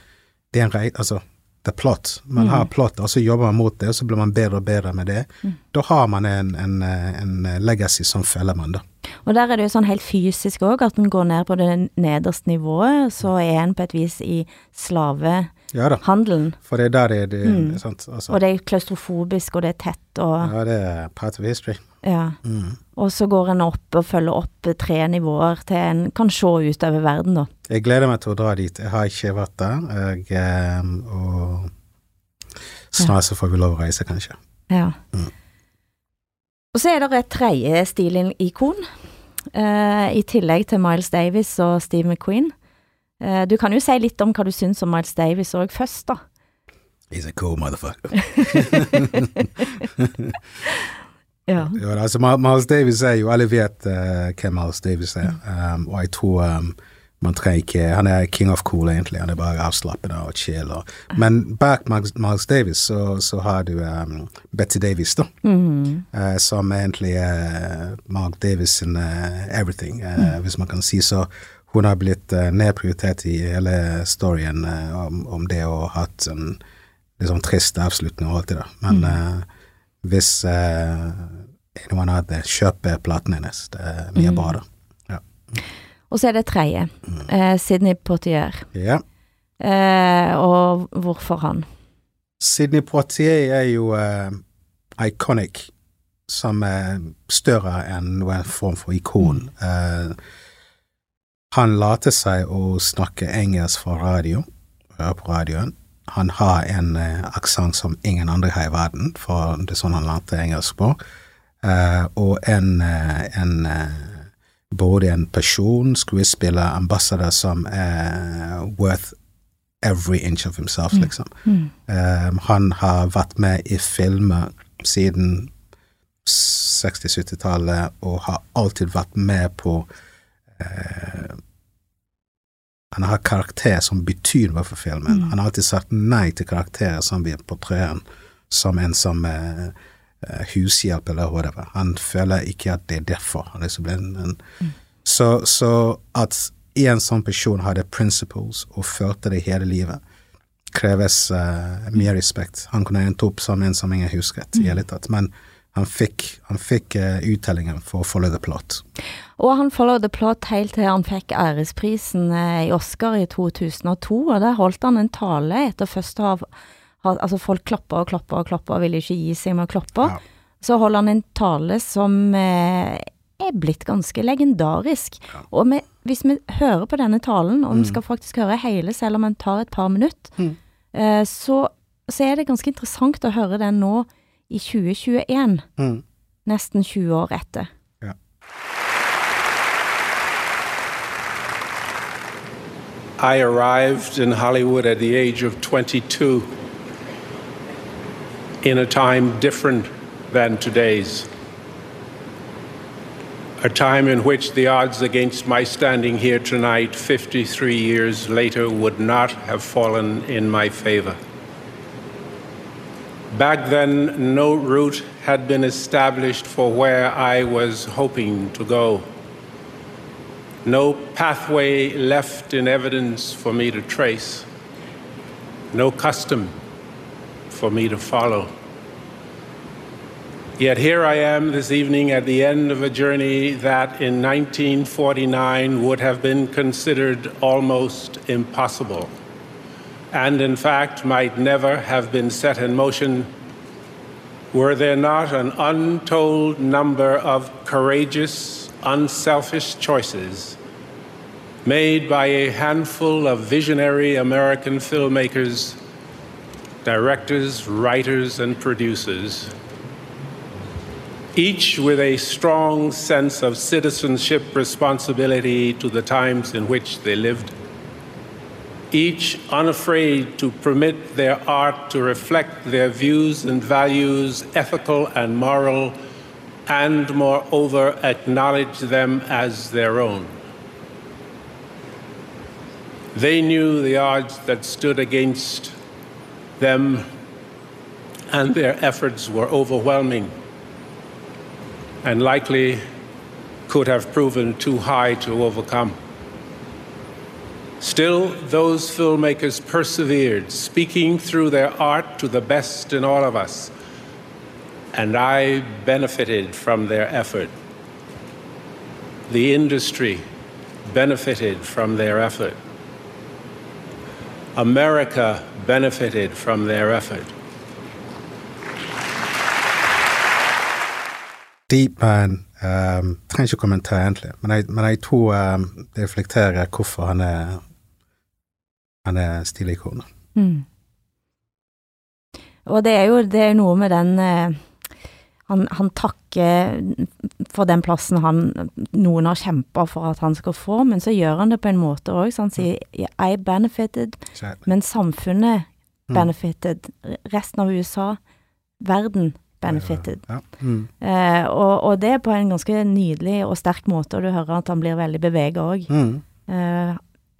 det er en rei, altså, det er plott. Man har plott, og så jobber man mot det, og så blir man bedre og bedre med det. Da har man en, en, eh, en legacy som følger man, da. Og der er det jo sånn helt fysisk òg, at en går ned på det nederste nivået, så er en på et vis i slavehandelen. Ja da, for det er der det, det sant? Altså, Og det er klaustrofobisk, og det er tett, og ja, det er part of history. ja. Og så går en opp og følger opp tre nivåer til en kan se utover verden, da. Jeg gleder meg til å dra dit. Jeg har ikke vært der, jeg, eh, og snart så får vi lov å reise, kanskje. Ja. Og så er det et tredje stilikon, eh, i tillegg til Miles Davis og Steve McQueen. Eh, du kan jo si litt om hva du syns om Miles Davis òg først, da. He's a cool motherfucker. <laughs> <laughs> Ja. Jo, altså, Miles Davis er jo Alle vet uh, hvem Miles Davis er, um, og jeg tror um, man trenger ikke Han er king of cool, egentlig. Han er bare avslappende og chill. Og, men bak Miles, Davis så, så har du um, Betty Davis, da. eh, som egentlig er Mark Davis sin everything, mm. hvis man kan si så. Hun har blitt eh, nedprioritert i hele storyen eh, om, om det å ha hatt en sånn trist avslutning og alt det der. Men eh, hvis uh, noen hadde kjøpt platen hennes, det er mye bra, da. Ja. Og så er det tredje. Eh, Sidney Poitier. ja. Eh, og hvorfor han? Sidney Poitier er jo iconic, som er større enn noen form for ikon. Eh, han later seg å snakke engelsk fra radio, på radioen. Han har en eh, aksent som ingen andre har i verden, for det er sånn han lærte engelsk på. Eh, og en, eh, en eh, både en person, skuespiller, ambassadør som er worth every inch of himself, liksom. Um, han har vært med i filmer siden 60-70-tallet og har alltid vært med på eh, Han har karakter som betyr noe for filmen. Han har alltid sagt nei til karakterer som vi portretter som en som eh, eh, hushjelp eller whatever. Han føler ikke at det er derfor han liksom blir en, en så, så at en sånn person hadde principles og følte det hele livet, kreves uh, mye respekt. Han kunne endt opp som en som ingen husket i hele tatt, men han fikk, han fikk uh, uttellingen for å follow the plot. Og han followed the plot helt til han fikk æresprisen eh, i Oscar i 2002, og der holdt han en tale etter først å ha Altså, folk klappa og klappa og klappa og ville ikke gi seg med å klappe. Ja. Så holder han en tale som eh, er blitt ganske legendarisk. Og vi, hvis vi hører på denne talen, og vi skal faktisk høre hele selv om den tar et par minutter, eh, så, så er det ganske interessant å høre den nå i 2021, Mm. nesten 20 år etter. I arrived in Hollywood at the age of 22 in a time different than today's. A time in which the odds against my standing here tonight, 53 years later, would not have fallen in my favor. Back then, no route had been established for where I was hoping to go. No pathway left in evidence for me to trace. No custom for me to follow. Yet here I am this evening at the end of a journey that in 1949 would have been considered almost impossible, and in fact might never have been set in motion were there not an untold number of courageous, unselfish choices made by a handful of visionary American filmmakers, directors, writers, and producers each with a strong sense of citizenship responsibility to the times in which they lived, each unafraid to permit their art to reflect their views and values, ethical and moral, and moreover acknowledge them as their own. They knew the odds that stood against them, and their efforts were overwhelming and likely could have proven too high to overcome. Still, those filmmakers persevered, speaking through their art to the best in all of us, and I benefited from their effort. The industry benefited from their effort. America benefited from their effort. Deep Man um, trenger ikke kommentere, egentlig, men jeg, men jeg tror um, det reflekterer hvorfor han er han er stilikonet. Mm. Og det er jo det er noe med den eh, han, han, takker for den plassen han, noen har kjempa for at han skal få, men så gjør han det på en måte òg, så han sier I benefited, men samfunnet mm. benefited. Resten av USA, verden benefited. Ja, ja. Mm. Eh, og, og, det er på en ganske nydelig og sterk måte, og du hører at han blir veldig bevega òg. Mm. Eh,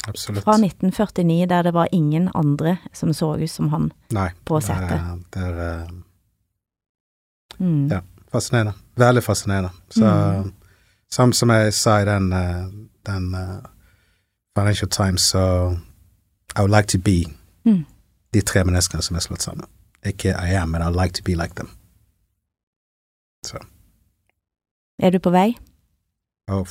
Absolutt. Fra 1949, der det var ingen andre som så ut som han Nei, på setet. Det er, det er mm. Ja, fascinerende. Veldig fascinerende. Så mm. som, som jeg sa i den, eh, den uh, Financial Times, så I would like to be mm. de tre menneskene som er slått sammen. Ikke I am, men I would like to be like them. Så. Er du på vei? Oh,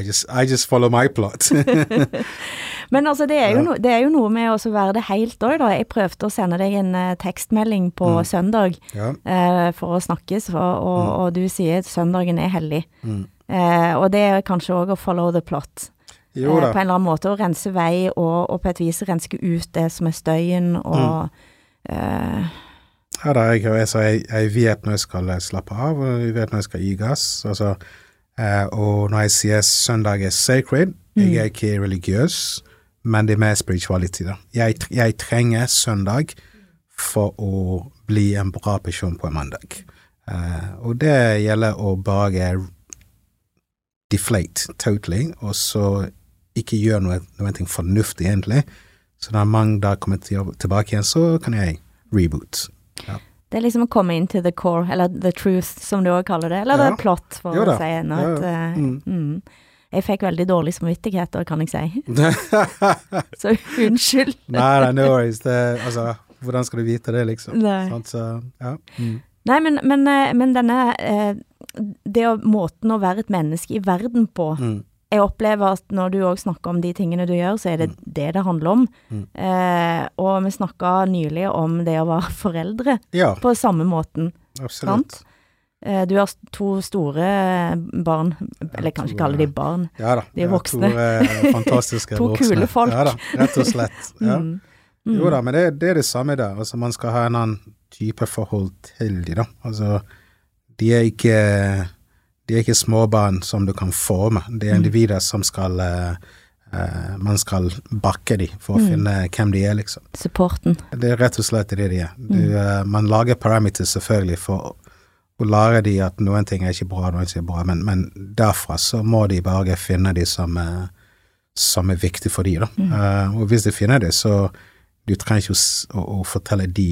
I just, I just follow my plot. <laughs> <laughs> Men altså, det er, jo no, det er jo noe med å være det helt òg, da. Jeg prøvde å sende deg en uh, tekstmelding på mm. søndag ja. uh, for å snakkes, og, og, mm. og, du sier at søndagen er hellig. Mm. Uh, og det er kanskje òg å follow the plot. Jo, på en eller annen måte å rense vei, og, og, på et vis renske ut det som er støyen, og mm. Ja da, jeg, altså, jeg, jeg, vet når jeg skal slappe av, og jeg vet når jeg skal gi gass. Altså, og når jeg sier søndag er sacred, jeg mm. er ikke religiøs men det er mer spirituality, da. Jeg, jeg, trenger søndag for å bli en bra person på en mandag. Uh, og det gjelder å bare deflate totally, og så ikke gjøre noe, noe fornuftig, egentlig. Så når mandag kommer tilbake igjen, så kan jeg reboot. Ja. Det er liksom å komme inn til the core, eller the truth, som du òg kaller det. Eller ja. the plot, for å si noe. Ja, ja. Mm. Mm. Jeg fikk veldig dårlig samvittighet, kan jeg si. <laughs> så unnskyld. nei, no worries. Det, altså, hvordan skal du vite det, liksom? Nei. Så, ja. Mm. Nei, men, men, eh, men denne eh, Det å måten å være et menneske i verden på mm. Jeg opplever at når du òg snakker om de tingene du gjør, så er det mm. det det handler om. Mm. Eh, og vi snakka nylig om det å være foreldre ja. på samme måten. Absolutt. Sant? Eh, du har to store barn, eller jeg kan ikke kalle de barn, ja da, de er voksne. To eh, fantastiske <laughs> to voksne. kule folk. Ja da, rett og slett. <laughs> Ja. Mm. Mm. Jo da, men det, det, er det samme der. Altså, man skal ha en annen type forhold til de, da. Altså, de er ikke de er ikke småbarn som du kan forme, det er mm. individer som skal uh, uh, Man skal bakke dem for å mm. finne hvem de er, liksom. Supporten. Det er rett og slett det de er. Du, uh, man lager parameters selvfølgelig for og lærer de at noen ting er ikke bra, noen ting er bra, men, men derfra så må de bare finne de som, er, som er viktig for de, da. Mm. Uh, og hvis de finner det, så du trenger ikke å, å, å, fortelle de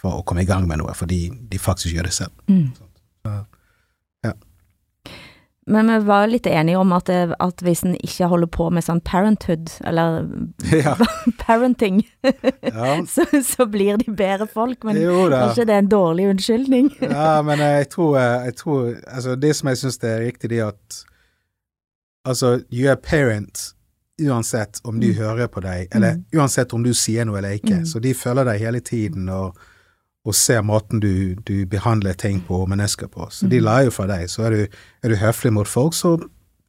for å komme i gang med noe, fordi de faktisk gjør det selv. Mm. Men vi var litt enige om at, det, at hvis en ikke holder på med sånn parenthood, eller <laughs> Ja. <laughs> parenting, Ja. <laughs> så, så blir de bedre folk. Men Jo kanskje det er en dårlig unnskyldning? Ja, men eh, jeg tror, eh, jeg tror Altså, det som jeg syns er riktig, det er at Altså, you are parent uansett om de Mm. hører på deg, eller uansett om du sier noe eller ikke. Mm. Så de følger deg hele tiden og, og ser måten du, du behandler ting på og mennesker på. Så de lar lærer jo fra deg. Så er du, er du høflig mot folk, så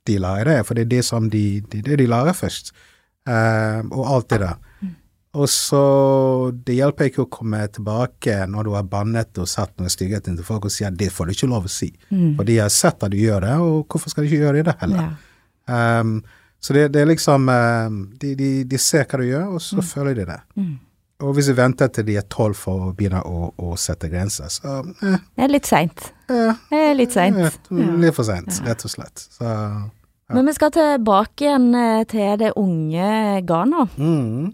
de lærer det, for det er det som de, det, det de lærer først. Uh, og alt det der. Mm. Og så Det hjelper ikke å komme tilbake når du har bannet og satt noen stygghet til folk og si at det får du ikke lov å si. Mm. For de har sett at du gjør det, og hvorfor skal de ikke gjøre det heller? Ja. Um, så det, det er liksom uh, de, de, de ser hva du gjør, og så føler de det. Mm. Og hvis vi venter til de er tolv for å begynne å, å sette grenser, så eh, Det er litt seint. eh, Det er litt seint. eh, litt for seint, rett og slett. Så Men vi skal tilbake igjen eh, til det unge Ghana. mm,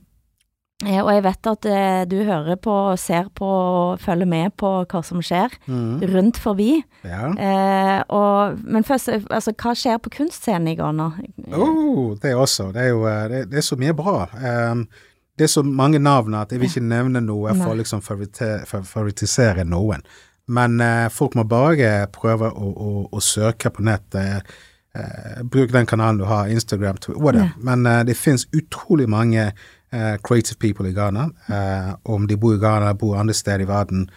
Eh, Og jeg vet at eh, du hører på, ser på og følger med på hva som skjer mm, rundt forbi. ja. Eh, og, men først, altså, hva skjer på kunstscenen i Ghana? Oh, det også. Det er jo det, det er så mye bra. Um, det er så mange navn at jeg vil ikke nevne noe for å liksom favorittisere noen. Men eh, folk må bare prøve å, å, å søke på nettet. Eh, bruk den kanalen du har, Instagram, whatever. Men eh, det finnes utrolig mange eh, creative people i Ghana. Eh, om de bor i Ghana, bor andre steder i verden.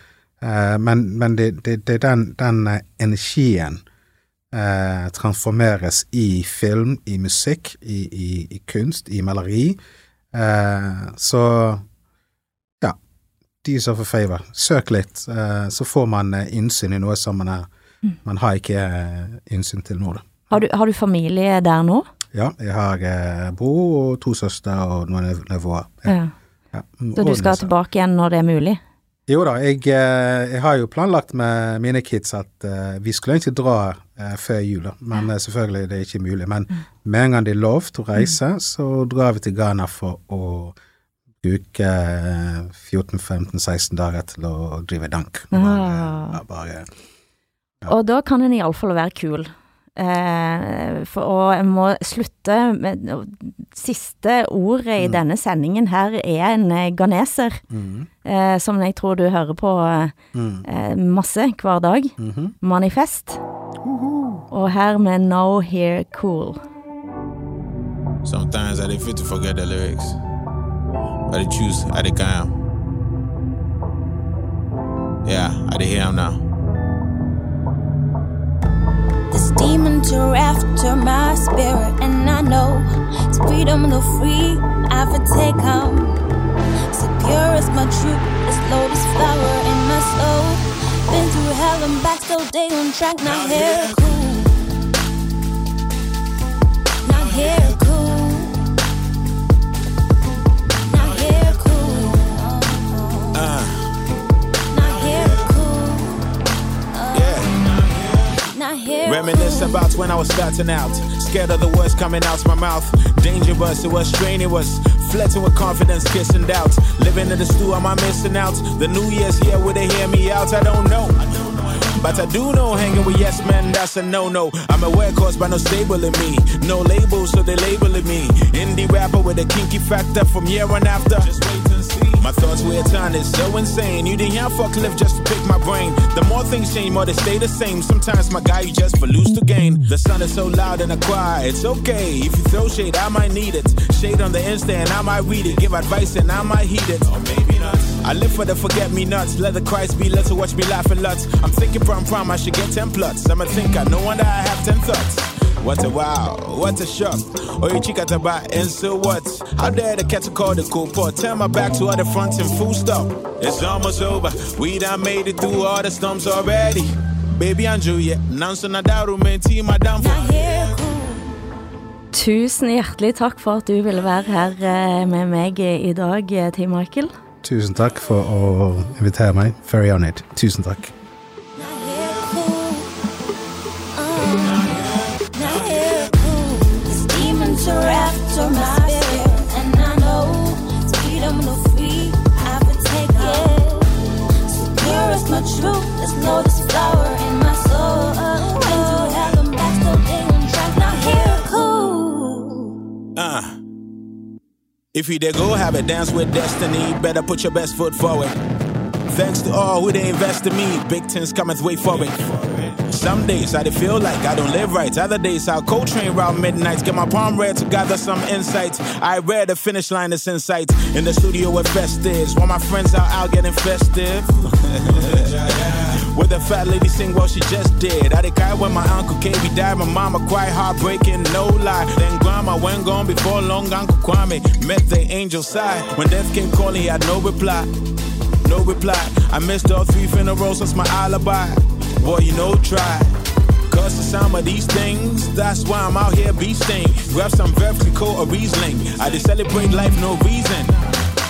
Eh, men men det, det, det er den, den energien eh, transformeres i film, i musikk, i, i, i kunst, i maleri. Eh, så ja, de som får favor, søk litt, eh, så får man eh, innsyn i noe som man, er, man har ikke eh, innsyn til nå. Da. Har du, har du familie der nå? Ja, jeg har eh, bror og to søstre og noen nev- nevøer. Ja. Ja. Så du skal tilbake igjen når det er mulig? Jo da, jeg, jeg har jo planlagt med mine kids at vi skulle egentlig dra før jul, men eh, selvfølgelig det er ikke mulig. Men med en gang det er lov til å reise, så drar vi til Ghana for å bruke eh, 14-15-16 dager til å drive dank. Bare, bare, ja, Og da kan en iallfall være kul. Eh, for, og jeg må slutte med Siste ordet i denne sendingen her er en ganeser, mm, eh, som jeg tror du hører på eh, mm, eh, masse hver dag. mhm. Manifest. Og her med No Here Cool. Sometimes I dey fit to forget the lyrics. But I choose, I dey calm. Yeah, I dey hear 'em now. This demon to after my spirit, and I know it's freedom the free I for take home. So pure as my truth, this lotus flower in my soul. Been through hell and back, still day on track, not here cool. Reminisce about when I was starting out. Scared of the words coming out my mouth. Dangerous, it was strange, was flirting with confidence, kissing doubt. Living in the stew, am I missing out? The new year's here, will they hear me out? I don't know. But I do know hanging with yes men, that's a no no. I'm aware caused by no stable in me. No labels, so they labeling me. Indie rapper with a kinky factor from year on after. Just wait. My thoughts where time is so insane. You didn't have fuck live just to pick my brain. The more things change, more they stay the same. Sometimes my guy, you just for lose to gain. The sun is so loud and I cry. It's okay if you throw shade, I might need it. Shade on the Insta and I might read it. Give advice and I might heed it. Or maybe not. I live for the forget me nuts. Let the Christ be let to watch me laughing lots. I'm thinking prom prom, I should get 10 plots. I'm a thinker, no wonder I have 10 thoughts. What a wow, what a shock. Oh, you chick at the back, and so what? How dare the cat to call the cool pot? Turn my back to other fronts and full stop. It's almost over. We done made it through all the storms already. Baby and Juliet, Nancy Nadaru, man, team, Not. Tusen hjertelig takk for at du ville være her eh, med meg i dag, eh, Team Michael. Tusen takk for å invitere meg. Very honored. Tusen takk. winter after my spirit. And I know freedom to free, I could take it. So pure is my truth, there's no flower in my soul. When you have them back, so they won't drag. Now cool. Uh. If you dare go, have a dance with destiny. Better put your best foot forward. Thanks to all who they invest in me, big things cometh way forward. Some days I feel like I don't live right. Other days I'll cold train round midnight, get my palm read to gather some insights. I read the finish line is in sight. In the studio with festives, while my friends are out getting festive. <laughs> With a fat lady sing what she just did. I did cry when my uncle KB died. My mama cried, heartbreaking, no lie. Then grandma went gone before long. Uncle Kwame met the angel side. When death came calling, he had no reply. No reply. I missed all three funerals, that's my alibi. Boy, you know, try. Cause of some of these things, that's why I'm out here beasting. Grab some Vertical or Riesling. I just celebrate life, no reason.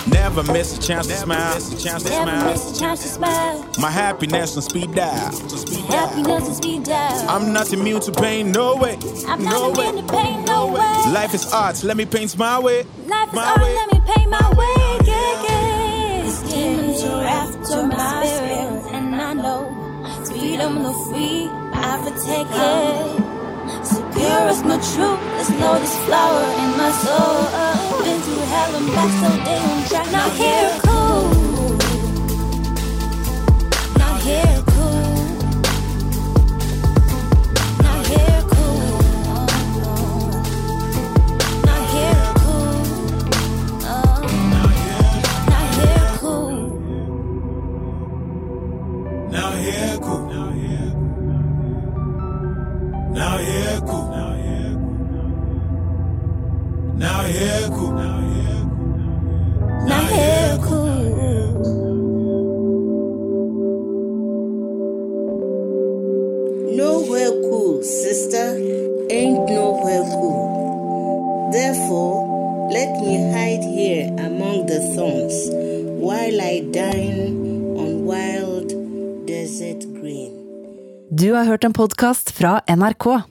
Never miss a chance to smile. Never miss a chance to smile. My happiness on speed dial. Happiness is speed down. I'm not immune to pain, no way. I'm no not way. immune to pain, no way. Life is art, let me paint my way. Life is My art, way. let me paint my way. Yeah, yeah. These demons are after my spirit, and I know to feed them the free, I have to take it. So pure is my truth, this lotus flower in my soul. Been through hell and back, so they don't try. Not here, cool. Not Now here cool. Not here, cool. Nowhere cool, sister, ain't nowhere cool. Therefore, let me hide here among the thorns while I dine on wild desert green. Du har hørt en podkast fra NRK.